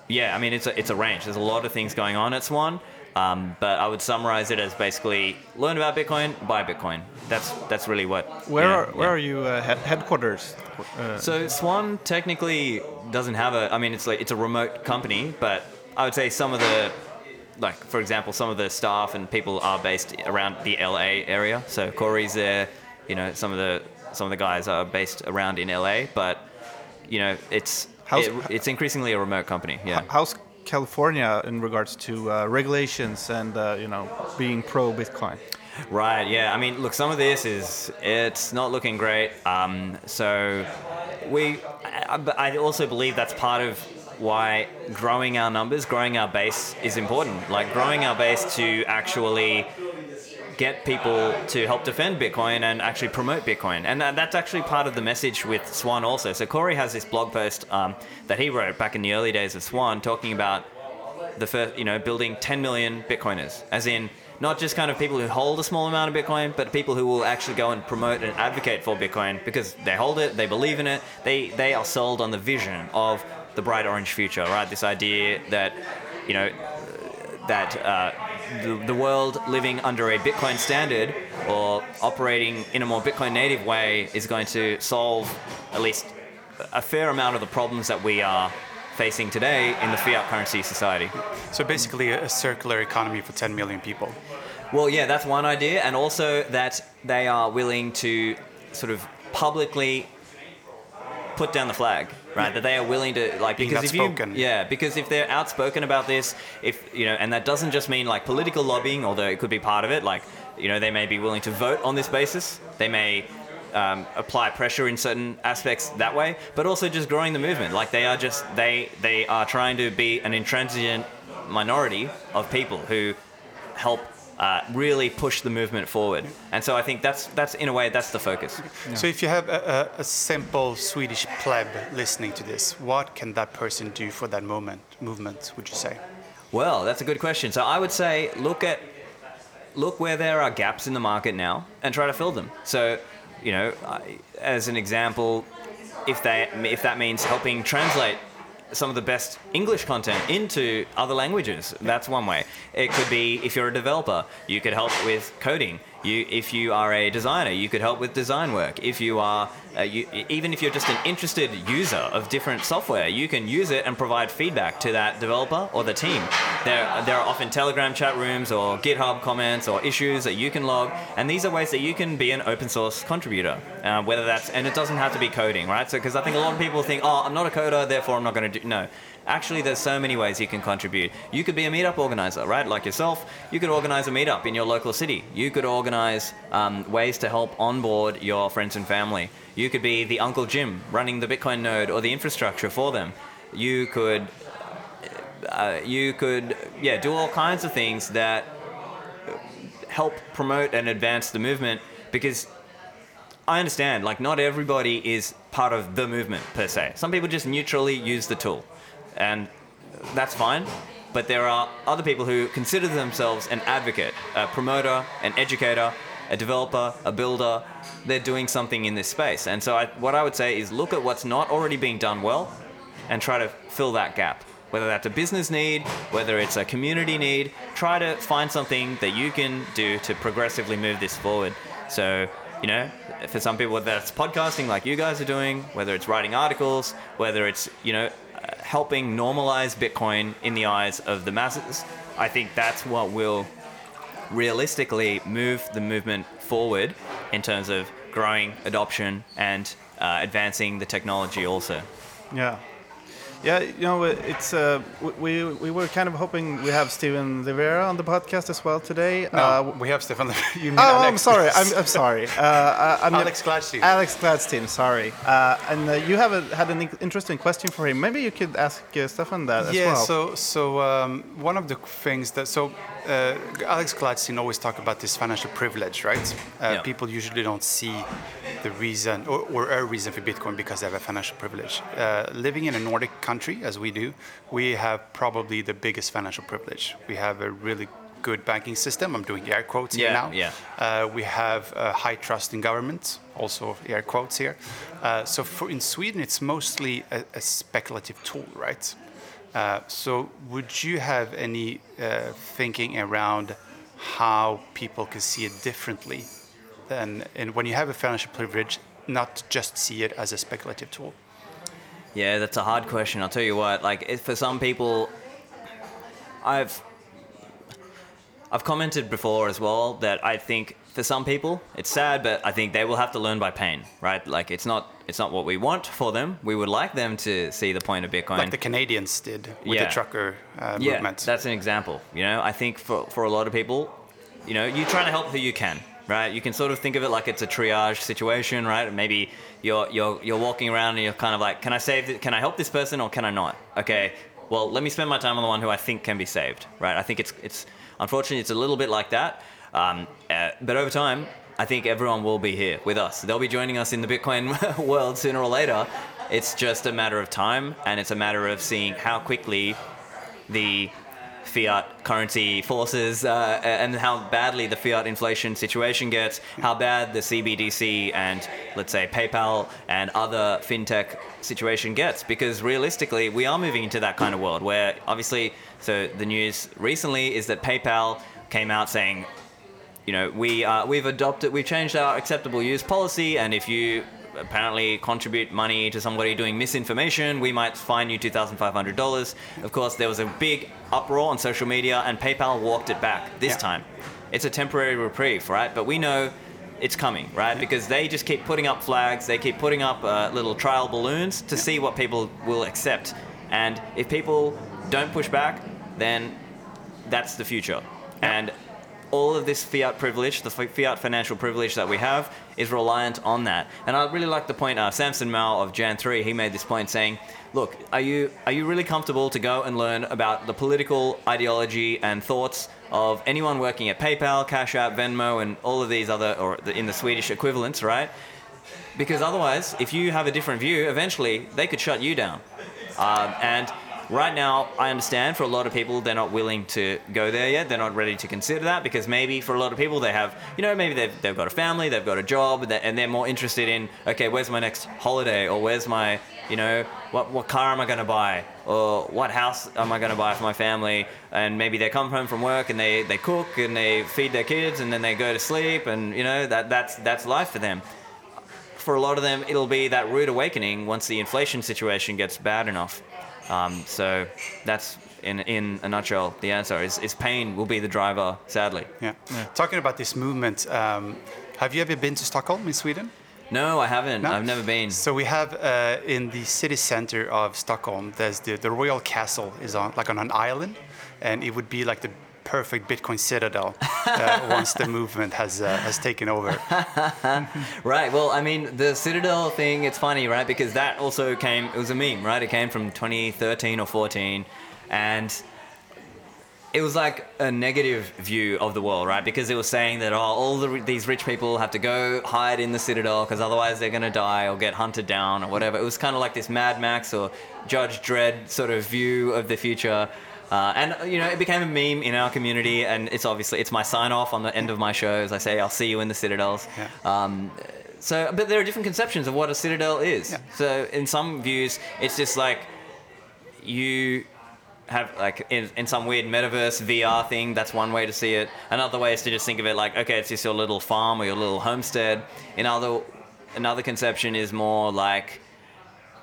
yeah, I mean it's a, it's a range. There's a lot of things going on at Swan, um, but I would summarize it as basically learn about Bitcoin, buy Bitcoin. That's that's really what. Where are where yeah. are you uh, head- headquarters? Uh, So Swan technically doesn't have a. I mean, it's like it's a remote company, but I would say some of the, like for example, some of the staff and people are based around the LA area. So Corey's there. You know, some of the some of the guys are based around in LA, but you know, it's it, it's increasingly a remote company. Yeah. how's California in regards to uh, regulations and uh, you know being pro Bitcoin? Right. Yeah. I mean, look, some of this is it's not looking great. Um, so we, I, but I also believe that's part of why growing our numbers, growing our base is important. Like growing our base to actually get people to help defend Bitcoin and actually promote Bitcoin. And that's actually part of the message with Swan also. So Corey has this blog post um, that he wrote back in the early days of Swan talking about the first, you know, building 10 million Bitcoiners, as in not just kind of people who hold a small amount of Bitcoin, but people who will actually go and promote and advocate for Bitcoin because they hold it, they believe in it, they they are sold on the vision of the bright orange future, right? This idea that, you know, that uh, the, the world living under a Bitcoin standard or operating in a more Bitcoin native way is going to solve at least a fair amount of the problems that we are facing today in the fiat currency society. So basically a, a circular economy for 10 million people. Well, yeah, that's one idea, and also that they are willing to sort of publicly put down the flag, right? That they are willing to like because if you yeah, because if they're outspoken about this, if you know, and that doesn't just mean like political lobbying, although it could be part of it. Like you know, they may be willing to vote on this basis. They may um, apply pressure in certain aspects that way, but also just growing the movement. Like they are just they they are trying to be an intransigent minority of people who help uh, really push the movement forward. And so I think that's that's in a way that's the focus. So if you have a, a, a simple Swedish pleb listening to this, what can that person do for that moment movement, would you say? Well, that's a good question. So I would say look at look where there are gaps in the market now and try to fill them. So, you know, I- as an example, if they if that means helping translate some of the best English content into other languages, that's one way. It could be if you're a developer, you could help with coding. You, if you are a designer, you could help with design work. If you are, uh, you, even if you're just an interested user of different software, you can use it and provide feedback to that developer or the team. There, there are often Telegram chat rooms or GitHub comments or issues that you can log, and these are ways that you can be an open source contributor. Uh, whether that's, and it doesn't have to be coding, right? So, because I think a lot of people think, oh, I'm not a coder, therefore I'm not going to do. No, actually, there's so many ways you can contribute. You could be a meetup organizer, right? Like yourself, you could organize a meetup in your local city. You could organize um, ways to help onboard your friends and family. You could be the Uncle Jim running the Bitcoin node or the infrastructure for them. You could, uh, you could, yeah, do all kinds of things that help promote and advance the movement because I understand, like, not everybody is part of the movement per se. Some people just neutrally use the tool, and that's fine. but there are other people who consider themselves an advocate, a promoter, an educator, a developer, a builder. They're doing something in this space. And so, I, what I would say is look at what's not already being done well and try to fill that gap. Whether that's a business need, whether it's a community need, try to find something that you can do to progressively move this forward. So, you know, for some people, that's podcasting like you guys are doing, whether it's writing articles, whether it's, you know, helping normalize Bitcoin in the eyes of the masses, I think that's what will realistically move the movement forward in terms of growing adoption and uh, advancing the technology also. Yeah. Yeah, you know, it's uh, we we were kind of hoping we have Stefan Livera on the podcast as well today. No, uh, we have Stefan. You mean Oh, Alex. I'm sorry. I'm, I'm sorry. Uh, I'm Alex Gladstein. Alex Gladstein. Sorry. Uh, and uh, you have a, had an interesting question for him. Maybe you could ask uh, Stefan that as well. yeah, so so um, one of the things that so uh, Alex Gladstein always talk about this financial privilege, right? Uh, Yeah. People usually don't see the reason or, or a reason for Bitcoin because they have a financial privilege. Uh, living in a Nordic country as we do, we have probably the biggest financial privilege. We have a really good banking system. I'm doing air quotes here Yeah, now. yeah. Uh, we have a high trust in government, also air quotes here. Uh, so for in Sweden, it's mostly a, a speculative tool, right? Uh, so would you have any uh, thinking around how people can see it differently than and when you have a financial privilege, not just see it as a speculative tool? Yeah, that's a hard question. I'll tell you what. Like, for some people, I've I've commented before as well that I think for some people it's sad, but I think they will have to learn by pain, right? Like, it's not it's not what we want for them. We would like them to see the point of Bitcoin. Like the Canadians did with Yeah. the trucker uh, yeah, movement. that's an example. You know, I think for, for a lot of people, you know, you're trying to help who you can, right? You can sort of think of it like it's a triage situation, right? Maybe you're you're you're walking around and you're kind of like, can I save? Th- can I help this person or can I not? Okay, well, let me spend my time on the one who I think can be saved, right? I think it's it's unfortunately it's a little bit like that, um, uh, but over time. I think everyone will be here with us. They'll be joining us in the Bitcoin world sooner or later. It's just a matter of time, and it's a matter of seeing how quickly the fiat currency forces uh, and how badly the fiat inflation situation gets, how bad the CBDC and let's say PayPal and other fintech situation gets. Because realistically, we are moving into that kind of world where obviously, so the news recently is that PayPal came out saying you know, we uh, we've adopted, we've changed our acceptable use policy, and if you apparently contribute money to somebody doing misinformation, we might fine you two thousand five hundred dollars. Of course, there was a big uproar on social media, and PayPal walked it back this Yeah. time. It's a temporary reprieve, right? But we know it's coming, right? Because they just keep putting up flags, they keep putting up uh, little trial balloons to see what people will accept, and if people don't push back, then that's the future. And all of this fiat privilege, the fiat financial privilege that we have, is reliant on that. And I really like the point uh, Samson Mow of JAN3, he made this point saying, look, are you, are you really comfortable to go and learn about the political ideology and thoughts of anyone working at PayPal, Cash App, Venmo, and all of these other, or in the Swedish equivalents, right? Because otherwise, if you have a different view, eventually they could shut you down. Um, and right now, I understand for a lot of people, they're not willing to go there yet. They're not ready to consider that because maybe for a lot of people, they have, you know, maybe they've, they've got a family, they've got a job, and they're- more interested in, okay, where's my next holiday? Or where's my, you know, what, what car am I going to buy? Or what house am I going to buy for my family? And maybe they come home from work and they, they cook and they feed their kids and then they go to sleep and, you know, that, that's, that's life for them for a lot of them, it'll be that rude awakening once the inflation situation gets bad enough. Um, so that's in in a nutshell the answer is, is pain will be the driver, sadly. yeah. Talking about this movement, um, have you ever been to Stockholm in Sweden? No, I haven't. No? I've never been. So we have uh, in the city center of Stockholm, there's the, the royal castle is on like on an island, and it would be like the perfect Bitcoin citadel uh, once the movement has uh, has taken over. Right. Well, I mean, the Citadel thing, it's funny, right? Because that also came, it was a meme, right? It came from 2013 or 14. And it was like a negative view of the world, right? Because it was saying that, oh, all the, these rich people have to go hide in the Citadel because otherwise they're going to die or get hunted down or whatever. It was kind of like this Mad Max or Judge Dredd sort of view of the future. Uh, and uh, you know, it became a meme in our community, and it's obviously it's my sign off on the end of my shows. I say, "I'll see you in the Citadels." Yeah. Um, so, but there are different conceptions of what a Citadel is. Yeah. So, in some views, it's just like you have like in, in some weird metaverse VR thing. That's one way to see it. Another way is to just think of it like, okay, it's just your little farm or your little homestead. Another another conception is more like,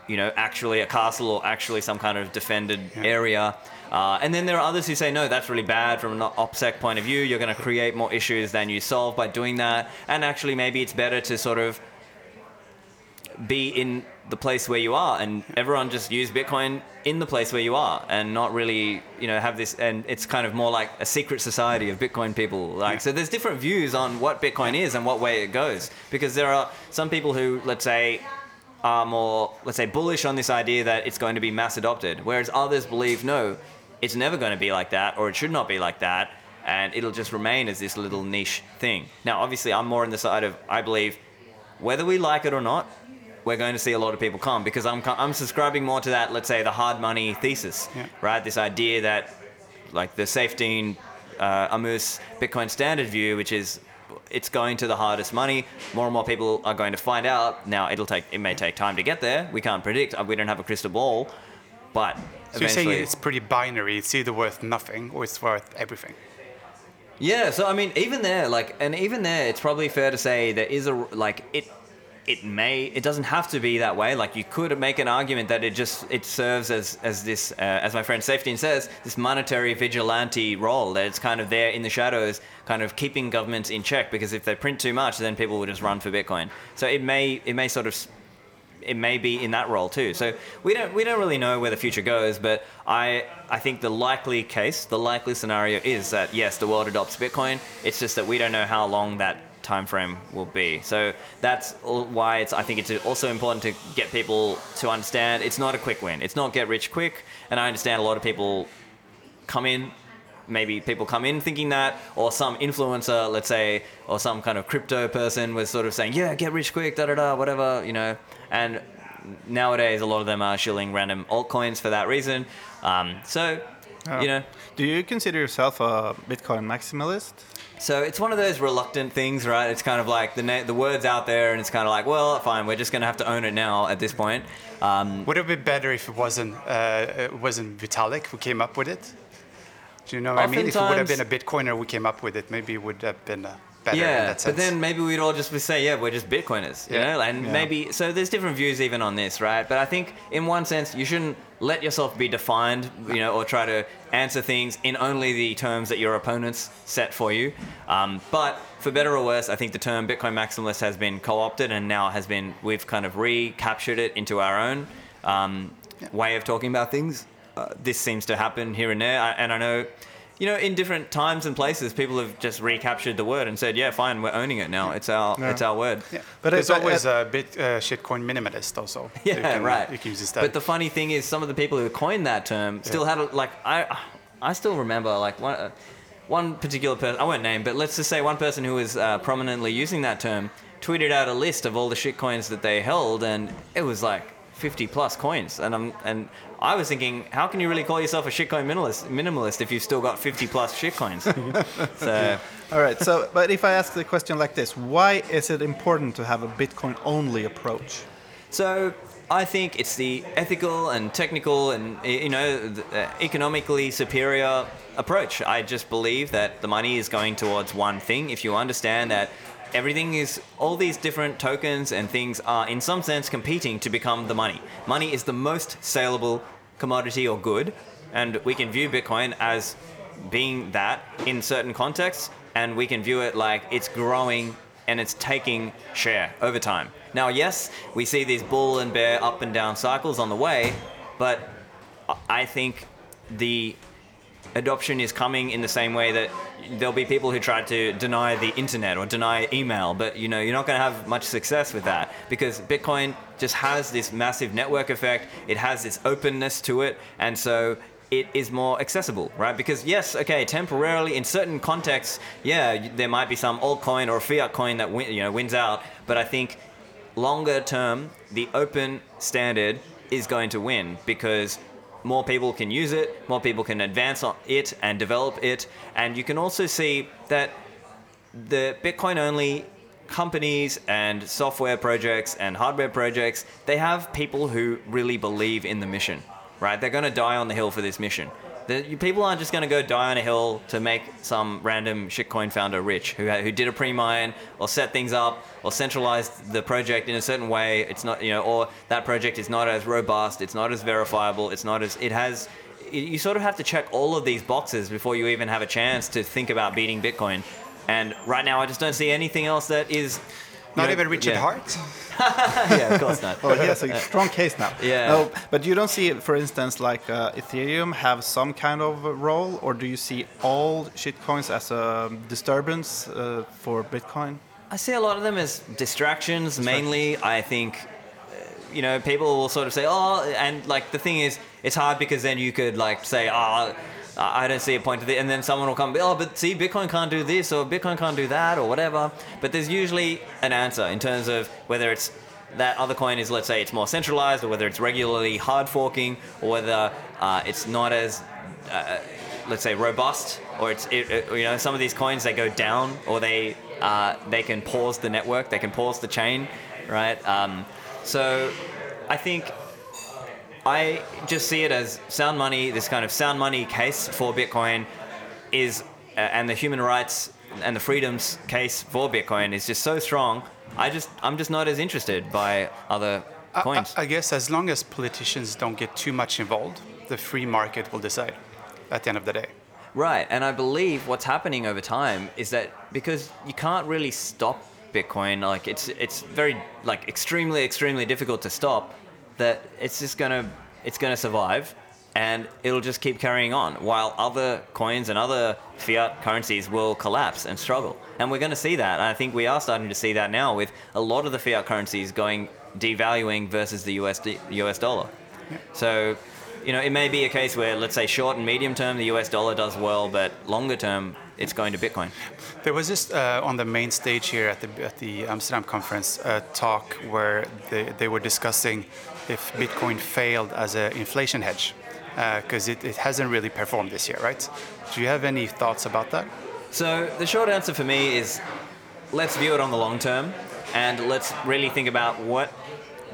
you know, actually a castle or actually some kind of defended area. Uh, and then there are others who say, no, that's really bad from an OPSEC point of view. You're going to create more issues than you solve by doing that. And actually, maybe it's better to sort of be in the place where you are and everyone just use bitcoin in the place where you are and not really you know have this and it's kind of more like a secret society of bitcoin people like so there's different views on what bitcoin is and what way it goes because there are some people who let's say are more let's say bullish on this idea that it's going to be mass adopted whereas others believe no it's never going to be like that or it should not be like that and it'll just remain as this little niche thing now obviously i'm more on the side of i believe whether we like it or not we're going to see a lot of people come because I'm, I'm subscribing more to that, let's say, the hard money thesis, Yeah. right? This idea that, like, the Saifedean uh, Ammous Bitcoin standard view, which is it's going to the hardest money. More and more people are going to find out. Now, it'll take, it may take time to get there. We can't predict. We don't have a crystal ball, but So you're saying it's pretty binary. It's either worth nothing or it's worth everything. Yeah, so I mean, even there, like, and even there, it's probably fair to say there is a like it. It may. It doesn't have to be that way. Like you could make an argument that it just it serves as as this, uh, as my friend Saifedean says, this monetary vigilante role. That it's kind of there in the shadows, kind of keeping governments in check. Because if they print too much, then people will just run for Bitcoin. So it may it may sort of it may be in that role too. So we don't we don't really know where the future goes, but I I think the likely case, the likely scenario is that yes, the world adopts Bitcoin. It's just that we don't know how long that time frame will be. So that's why it's I think it's also important to get people to understand it's not a quick win. It's not get rich quick, and I understand a lot of people come in maybe people come in thinking that or some influencer let's say or some kind of crypto person was sort of saying yeah get rich quick da da da whatever you know? And nowadays a lot of them are shilling random altcoins for that reason. Um, so you know. Do you consider yourself a Bitcoin maximalist? so it's one of those reluctant things right? It's kind of like the na- the words out there and it's kind of like well fine we're just going to have to own it now at this point. Um, Would it be better if it wasn't uh, it wasn't Vitalik who came up with it? Do you know what I mean? If it would have been a Bitcoiner who came up with it, maybe it would have been uh, better in yeah, that sense. but then maybe we'd all just be say, yeah, we're just Bitcoiners, you Yeah. know, and Yeah. maybe so. There's different views even on this, right? But I think in one sense, you shouldn't let yourself be defined, you know, or try to answer things in only the terms that your opponents set for you. Um, but for better or worse, I think the term Bitcoin maximalist has been co-opted and now has been we've kind of recaptured it into our own um, way of talking about things. Uh, this seems to happen here and there, I, and I know you know, in different times and places, people have just recaptured the word and said, "Yeah, fine, we're owning it now. It's our, Yeah. it's our word." yeah. But there's it- always uh, a bit uh, shitcoin minimalist also. Yeah, you can, right. You can use instead. But the funny thing is, some of the people who coined that term still had a, like I, I still remember like one, uh, one particular person. I won't name, but let's just say one person who was uh, prominently using that term tweeted out a list of all the shitcoins that they held, and it was like 50 plus coins. And I'm and I was thinking, how can you really call yourself a shitcoin minimalist, minimalist if you've still got 50 plus shitcoins? so. All right. So, but if I ask the question like this, why is it important to have a Bitcoin-only approach? So I think it's the ethical and technical and you know the, uh, economically superior approach. I just believe that the money is going towards one thing. If you understand that everything is all these different tokens and things are in some sense competing to become the money. Money is the most saleable commodity or good, and we can view Bitcoin as being that in certain contexts, and we can view it like it's growing and it's taking share over time. Now, yes, we see these bull and bear up and down cycles on the way, but I- think the adoption is coming in the same way that there'll be people who try to deny the internet or deny email, but you know you're not going to have much success with that because Bitcoin just has this massive network effect. It has this openness to it, and so it is more accessible, right? Because yes, okay, temporarily in certain contexts, yeah, there might be some altcoin or fiat coin that win, you know wins out, but I think longer term, the open standard is going to win because more people can use it, more people can advance on it and develop it, and you can also see that the Bitcoin only companies and software projects and hardware projects, they have people who really believe in the mission, right? They're going to die on the hill for this mission. The, you- people aren't just going to go die on a hill to make some random shitcoin founder rich who, who did a pre-mine or set things up or centralized the project in a certain way. It's not, you know, or that project is not as robust, it's not as verifiable, it's not as, it has, you- you sort of have to check all of these boxes before you even have a chance to think about beating Bitcoin. And right now, I just don't see anything else that is. Not know, even Richard yeah. Heart. yeah, of course not. Well, he has a strong case now. Yeah. No, but you don't see, for instance, like uh, Ethereum have some kind of role, or do you see all shitcoins as a disturbance uh, for Bitcoin? I see a lot of them as distractions, mainly. I think, uh, you know, people will sort of say, oh, and like the thing is, it's hard because then you could like say, oh, I don't see a point to this, and then someone will come, oh, but see, Bitcoin can't do this or Bitcoin can't do that or whatever. But there's usually an answer in terms of whether it's that other coin is, let's say, it's more centralized, or whether it's regularly hard forking, or whether uh, it's not as uh, let's say robust or it's it, it- you know some of these coins they go down or they uh, they can pause the network they can pause the chain right um, so I think I just see it as sound money this kind of sound money case for Bitcoin is uh, and the human rights and the freedoms case for Bitcoin is just so strong I just I'm just not as interested by other I- I, coins I guess as long as politicians don't get too much involved, the free market will decide at the end of the day. Right, and I believe what's happening over time is that because you can't really stop Bitcoin, like it's it's very like extremely extremely difficult to stop. That it's just gonna it's gonna survive, and it'll just keep carrying on while other coins and other fiat currencies will collapse and struggle. And we're going to see that. And I think we are starting to see that now with a lot of the fiat currencies going devaluing versus the US US dollar. So, you know, it may be a case where, let's say, short and medium term, the US dollar does well, but longer term, it's going to Bitcoin. There was just uh, on the main stage here at the at the Amsterdam conference a talk where they, they were discussing if Bitcoin failed as an inflation hedge uh, because it, it hasn't really performed this year, right? Do you have any thoughts about that? So, the short answer for me is let's view it on the long term and let's really think about what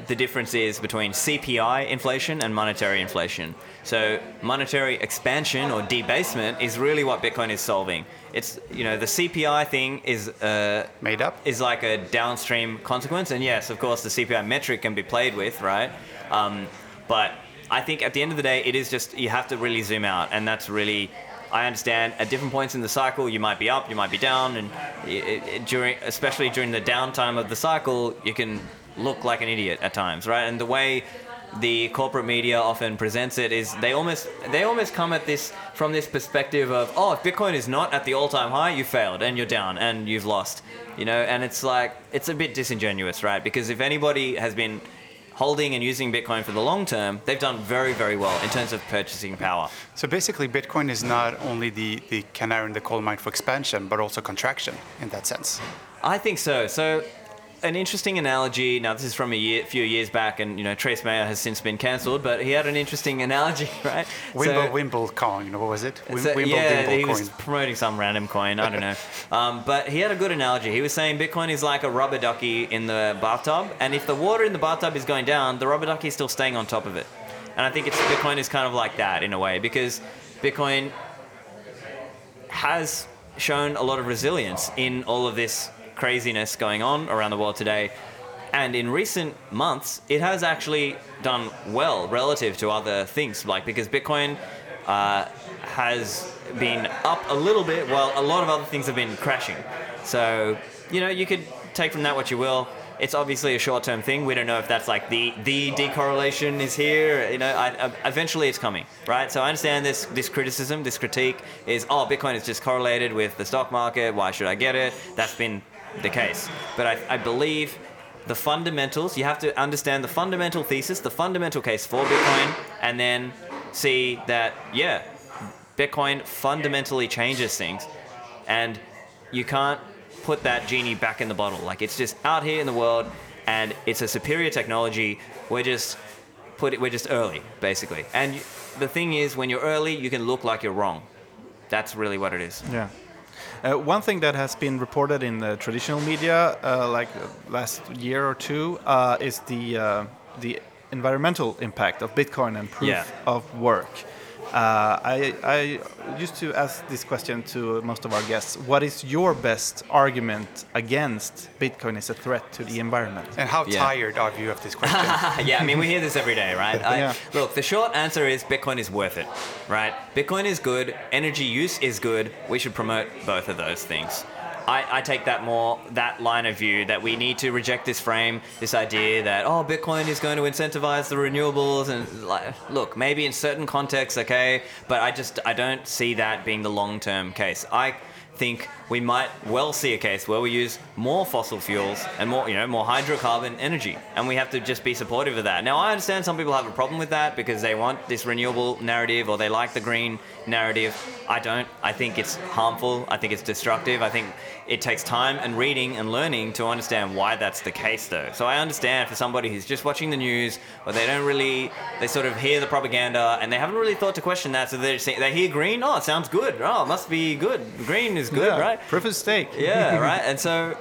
the difference is between CPI inflation and monetary inflation. So, monetary expansion or debasement is really what Bitcoin is solving. It's, you know, the CPI thing is uh, Made up? is like a downstream consequence. And yes, of course, the CPI metric can be played with, right? Um, but I think at the end of the day, it is just you have to really zoom out, and that's really. I understand at different points in the cycle, you might be up, you might be down, and it, it, during, especially during the downtime of the cycle, you can look like an idiot at times, right? And the way the corporate media often presents it is they almost they almost come at this from this perspective of oh if Bitcoin is not at the all-time high you failed and you're down and you've lost you know and it's like it's a bit disingenuous right because if anybody has been holding and using Bitcoin for the long term they've done very very well in terms of purchasing power So basically, Bitcoin is not only the, the canary in the coal mine for expansion, but also contraction in that sense. I think so. So, an interesting analogy. Now, this is from a year, few years back, and you know, Trace Mayer has since been cancelled, but he had an interesting analogy, right? Wimble, So- Wimble coin, what was it? Wim, so- Wimble, yeah, Wimble he coin. was promoting some random coin. I don't know, um, but he had a good analogy. He was saying Bitcoin is like a rubber ducky in the bathtub, and if the water in the bathtub is going down, the rubber ducky is still staying on top of it. And I think it's Bitcoin is kind of like that in a way because Bitcoin has shown a lot of resilience in all of this craziness going on around the world today. And in recent months, it has actually done well relative to other things, like because Bitcoin uh, has been up a little bit while a lot of other things have been crashing. So, you know, you could take from that what you will. It's obviously a short-term thing. We don't know if that's like the the decorrelation is here. You know, I, I, eventually it's coming, right? So I understand this this criticism, this critique is, oh, Bitcoin is just correlated with the stock market. Why should I get it? That's been the case. But I, I believe the fundamentals. You have to understand the fundamental thesis, the fundamental case for Bitcoin, and then see that yeah, Bitcoin fundamentally changes things, and you can't put that genie back in the bottle. Like it's just out here in the world, and it's a superior technology. We're just put it. We're just early, basically. And the thing is, when you're early, you can look like you're wrong. That's really what it is. Yeah. Uh, one thing that has been reported in the traditional media, uh, like last year or two, uh, is the uh, the environmental impact of Bitcoin and proof Yeah. of work. Uh, I, I used to ask this question to most of our guests. What is your best argument against Bitcoin as a threat to the environment? And how Yeah. tired are you of this question? yeah, I mean, we hear this every day, right? I, Yeah. Look, the short answer is Bitcoin is worth it, right? Bitcoin is good, energy use is good. We should promote both of those things. I, I take that more, that line of view that we need to reject this frame, this idea that, oh, Bitcoin is going to incentivize the renewables. And like, look, maybe in certain contexts, okay, but I just, I don't see that being the long term case. I think we might well see a case where we use more fossil fuels and more, you know, more hydrocarbon energy, and we have to just be supportive of that. Now, I understand some people have a problem with that because they want this renewable narrative or they like the green narrative. I don't. I think it's harmful. I think it's destructive. I think it takes time and reading and learning to understand why that's the case, though. So I understand for somebody who's just watching the news or they don't really, they sort of hear the propaganda and they haven't really thought to question that. So they they hear green. Oh, it sounds good. Oh, it must be good. Green is good, Yeah, right? Proof of stake. Yeah, right. And so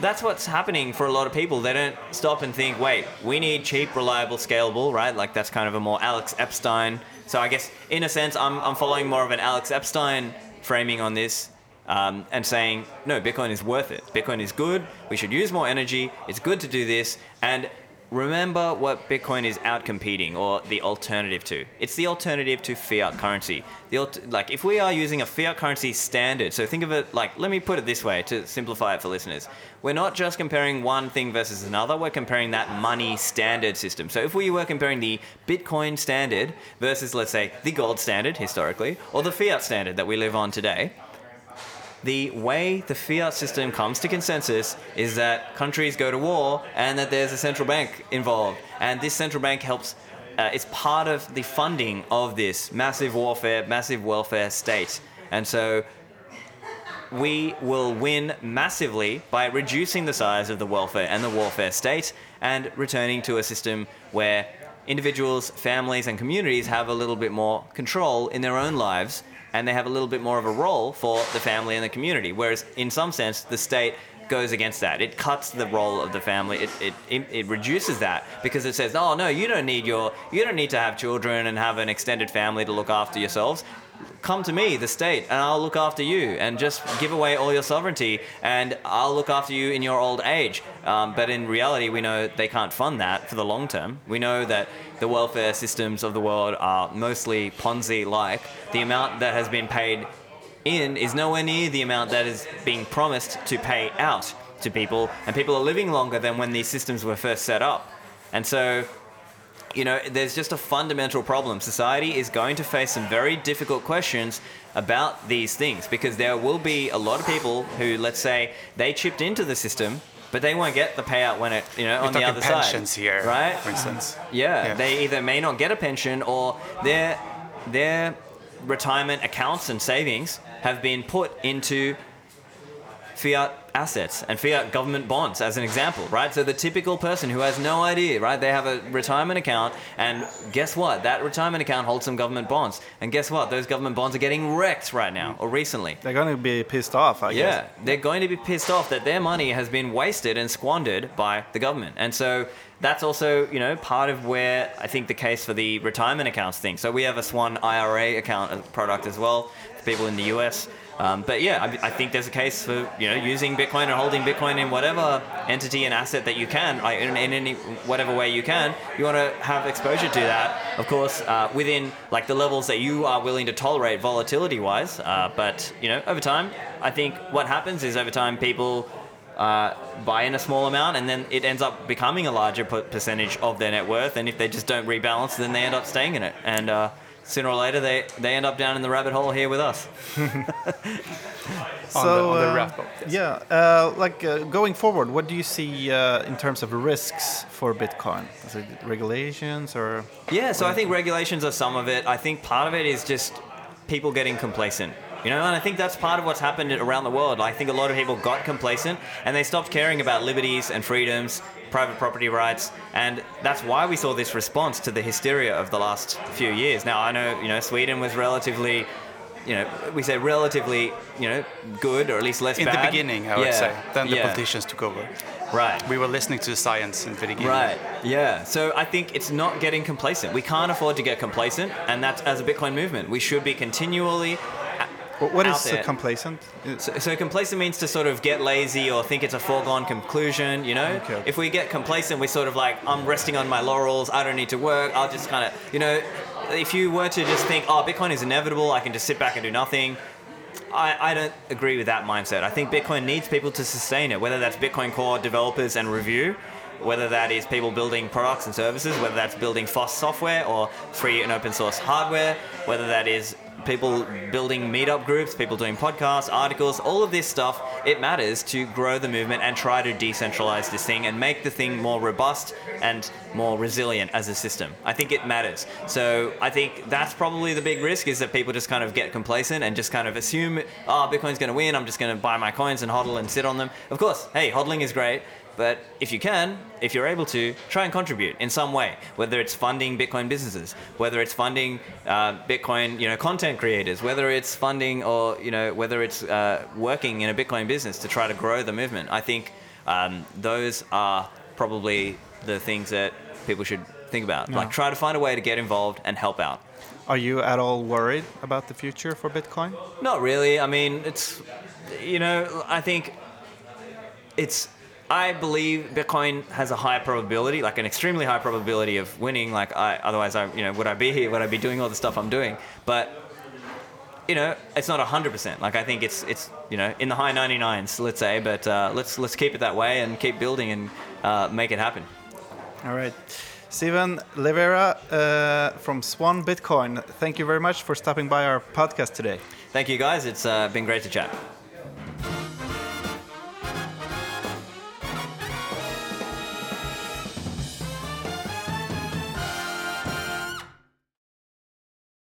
that's what's happening for a lot of people. They don't stop and think, wait, we need cheap, reliable, scalable, right? Like that's kind of a more Alex Epstein. So I guess in a sense, I'm, I'm following more of an Alex Epstein framing on this. Um, and saying no, Bitcoin is worth it. Bitcoin is good. We should use more energy. It's good to do this. And remember what Bitcoin is out competing or the alternative to. It's the alternative to fiat currency. The like if we are using a fiat currency standard, so think of it like let me put it this way to simplify it for listeners. We're not just comparing one thing versus another, we're comparing that money standard system. So if we were comparing the Bitcoin standard versus let's say the gold standard historically or the fiat standard that we live on today, the way the fiat system comes to consensus is that countries go to war and that there's a central bank involved. And this central bank helps, uh, it's part of the funding of this massive warfare, massive welfare state. And so we will win massively by reducing the size of the welfare and the warfare state and returning to a system where individuals, families, and communities have a little bit more control in their own lives and they have a little bit more of a role for the family and the community. Whereas, in some sense, the state goes against that. It cuts the role of the family. It, it, it, reduces that because it says, oh no, you don't need your you don't need to have children and have an extended family to look after yourselves come to me, the state, and I'll look after you, and just give away all your sovereignty, and I'll look after you in your old age. Um, but in reality, we know they can't fund that for the long term. We know that the welfare systems of the world are mostly Ponzi like. The amount that has been paid in is nowhere near the amount that is being promised to pay out to people, and people are living longer than when these systems were first set up. And so you know, there's just a fundamental problem. Society is going to face some very difficult questions about these things because there will be a lot of people who, let's say, they chipped into the system, but they won't get the payout when it, you know, We're on the other pensions side, here, right? For instance. Yeah, Yeah. they either may not get a pension or their their retirement accounts and savings have been put into fiat assets and fiat government bonds as an example, right? So the typical person who has no idea, right? They have a retirement account and guess what? That retirement account holds some government bonds. And guess what? Those government bonds are getting wrecked right now or recently. They're going to be pissed off, I Yeah, guess. they're going to be pissed off that their money has been wasted and squandered by the government. And so that's also, you know, part of where I think the case for the retirement accounts thing. So we have a Swan IRA account product as well for people in the US. Um, but yeah, I, I think there's a case for you know using Bitcoin or holding Bitcoin in whatever entity and asset that you can, like, in, in any whatever way you can. You want to have exposure to that, of course, uh, within like the levels that you are willing to tolerate volatility-wise. Uh, but you know, over time, I think what happens is over time people uh, buy in a small amount and then it ends up becoming a larger percentage of their net worth. And if they just don't rebalance, then they end up staying in it. And uh, sooner or later, they, they end up down in the rabbit hole here with us. So, on the, on the uh, wrap yes. Yeah, uh, like uh, going forward, what do you see uh, in terms of risks for Bitcoin? Is it regulations or? Yeah, so I think regulations are some of it. I think part of it is just people getting complacent. You know, and I think that's part of what's happened around the world. I think a lot of people got complacent and they stopped caring about liberties and freedoms private property rights, and that's why we saw this response to the hysteria of the last few years. Now I know you know Sweden was relatively. You know, we say relatively, you know, good or at least less In bad. the beginning, I would Yeah, say. Then the yeah. politicians took over. Right. We were listening to the science in the beginning. Right. Yeah. So I think it's not getting complacent. We can't afford to get complacent, and that's as a Bitcoin movement, we should be continually. Wh- What is there. complacent? So, so complacent means to sort of get lazy or think it's a foregone conclusion. You know, Okay. if we get complacent, we're sort of like I'm resting on my laurels. I don't need to work. I'll just kind of, you know, if you were to just think, oh, Bitcoin is inevitable, I can just sit back and do nothing. I, I don't agree with that mindset. I think Bitcoin needs people to sustain it, whether that's Bitcoin Core developers and review, whether that is people building products and services, whether that's building FOSS software or free and open source hardware, whether that is people building meetup groups, people doing podcasts, articles, all of this stuff, it matters to grow the movement and try to decentralize this thing and make the thing more robust and more resilient as a system. I think it matters. So I think that's probably the big risk is that people just kind of get complacent and just kind of assume, oh, Bitcoin's going to win, I'm just going to buy my coins and hodl and sit on them. Of course, hey, hodling is great. But if you can, if you're able to, try and contribute in some way, whether it's funding Bitcoin businesses, whether it's funding uh, Bitcoin, you know, content creators, whether it's funding or you know, whether it's uh, working in a Bitcoin business to try to grow the movement. I think um, those are probably the things that people should think about. Like, try to find a way to get involved and help out. Are you at all worried about the future for Bitcoin? Not really. I mean, it's you know, I think it's I believe Bitcoin has a high probability, like an extremely high probability of winning. Like I, otherwise, I, you know, would I be here? Would I be doing all the stuff I'm doing? But you know, it's not hundred percent. Like I think it's it's you know in the high 99s, let's say. But uh, let's let's keep it that way and keep building and uh, make it happen. All right. Stefan Livera uh, from Swan Bitcoin, thank you very much for stopping by our podcast today. Thank you guys. It's uh, been great to chat.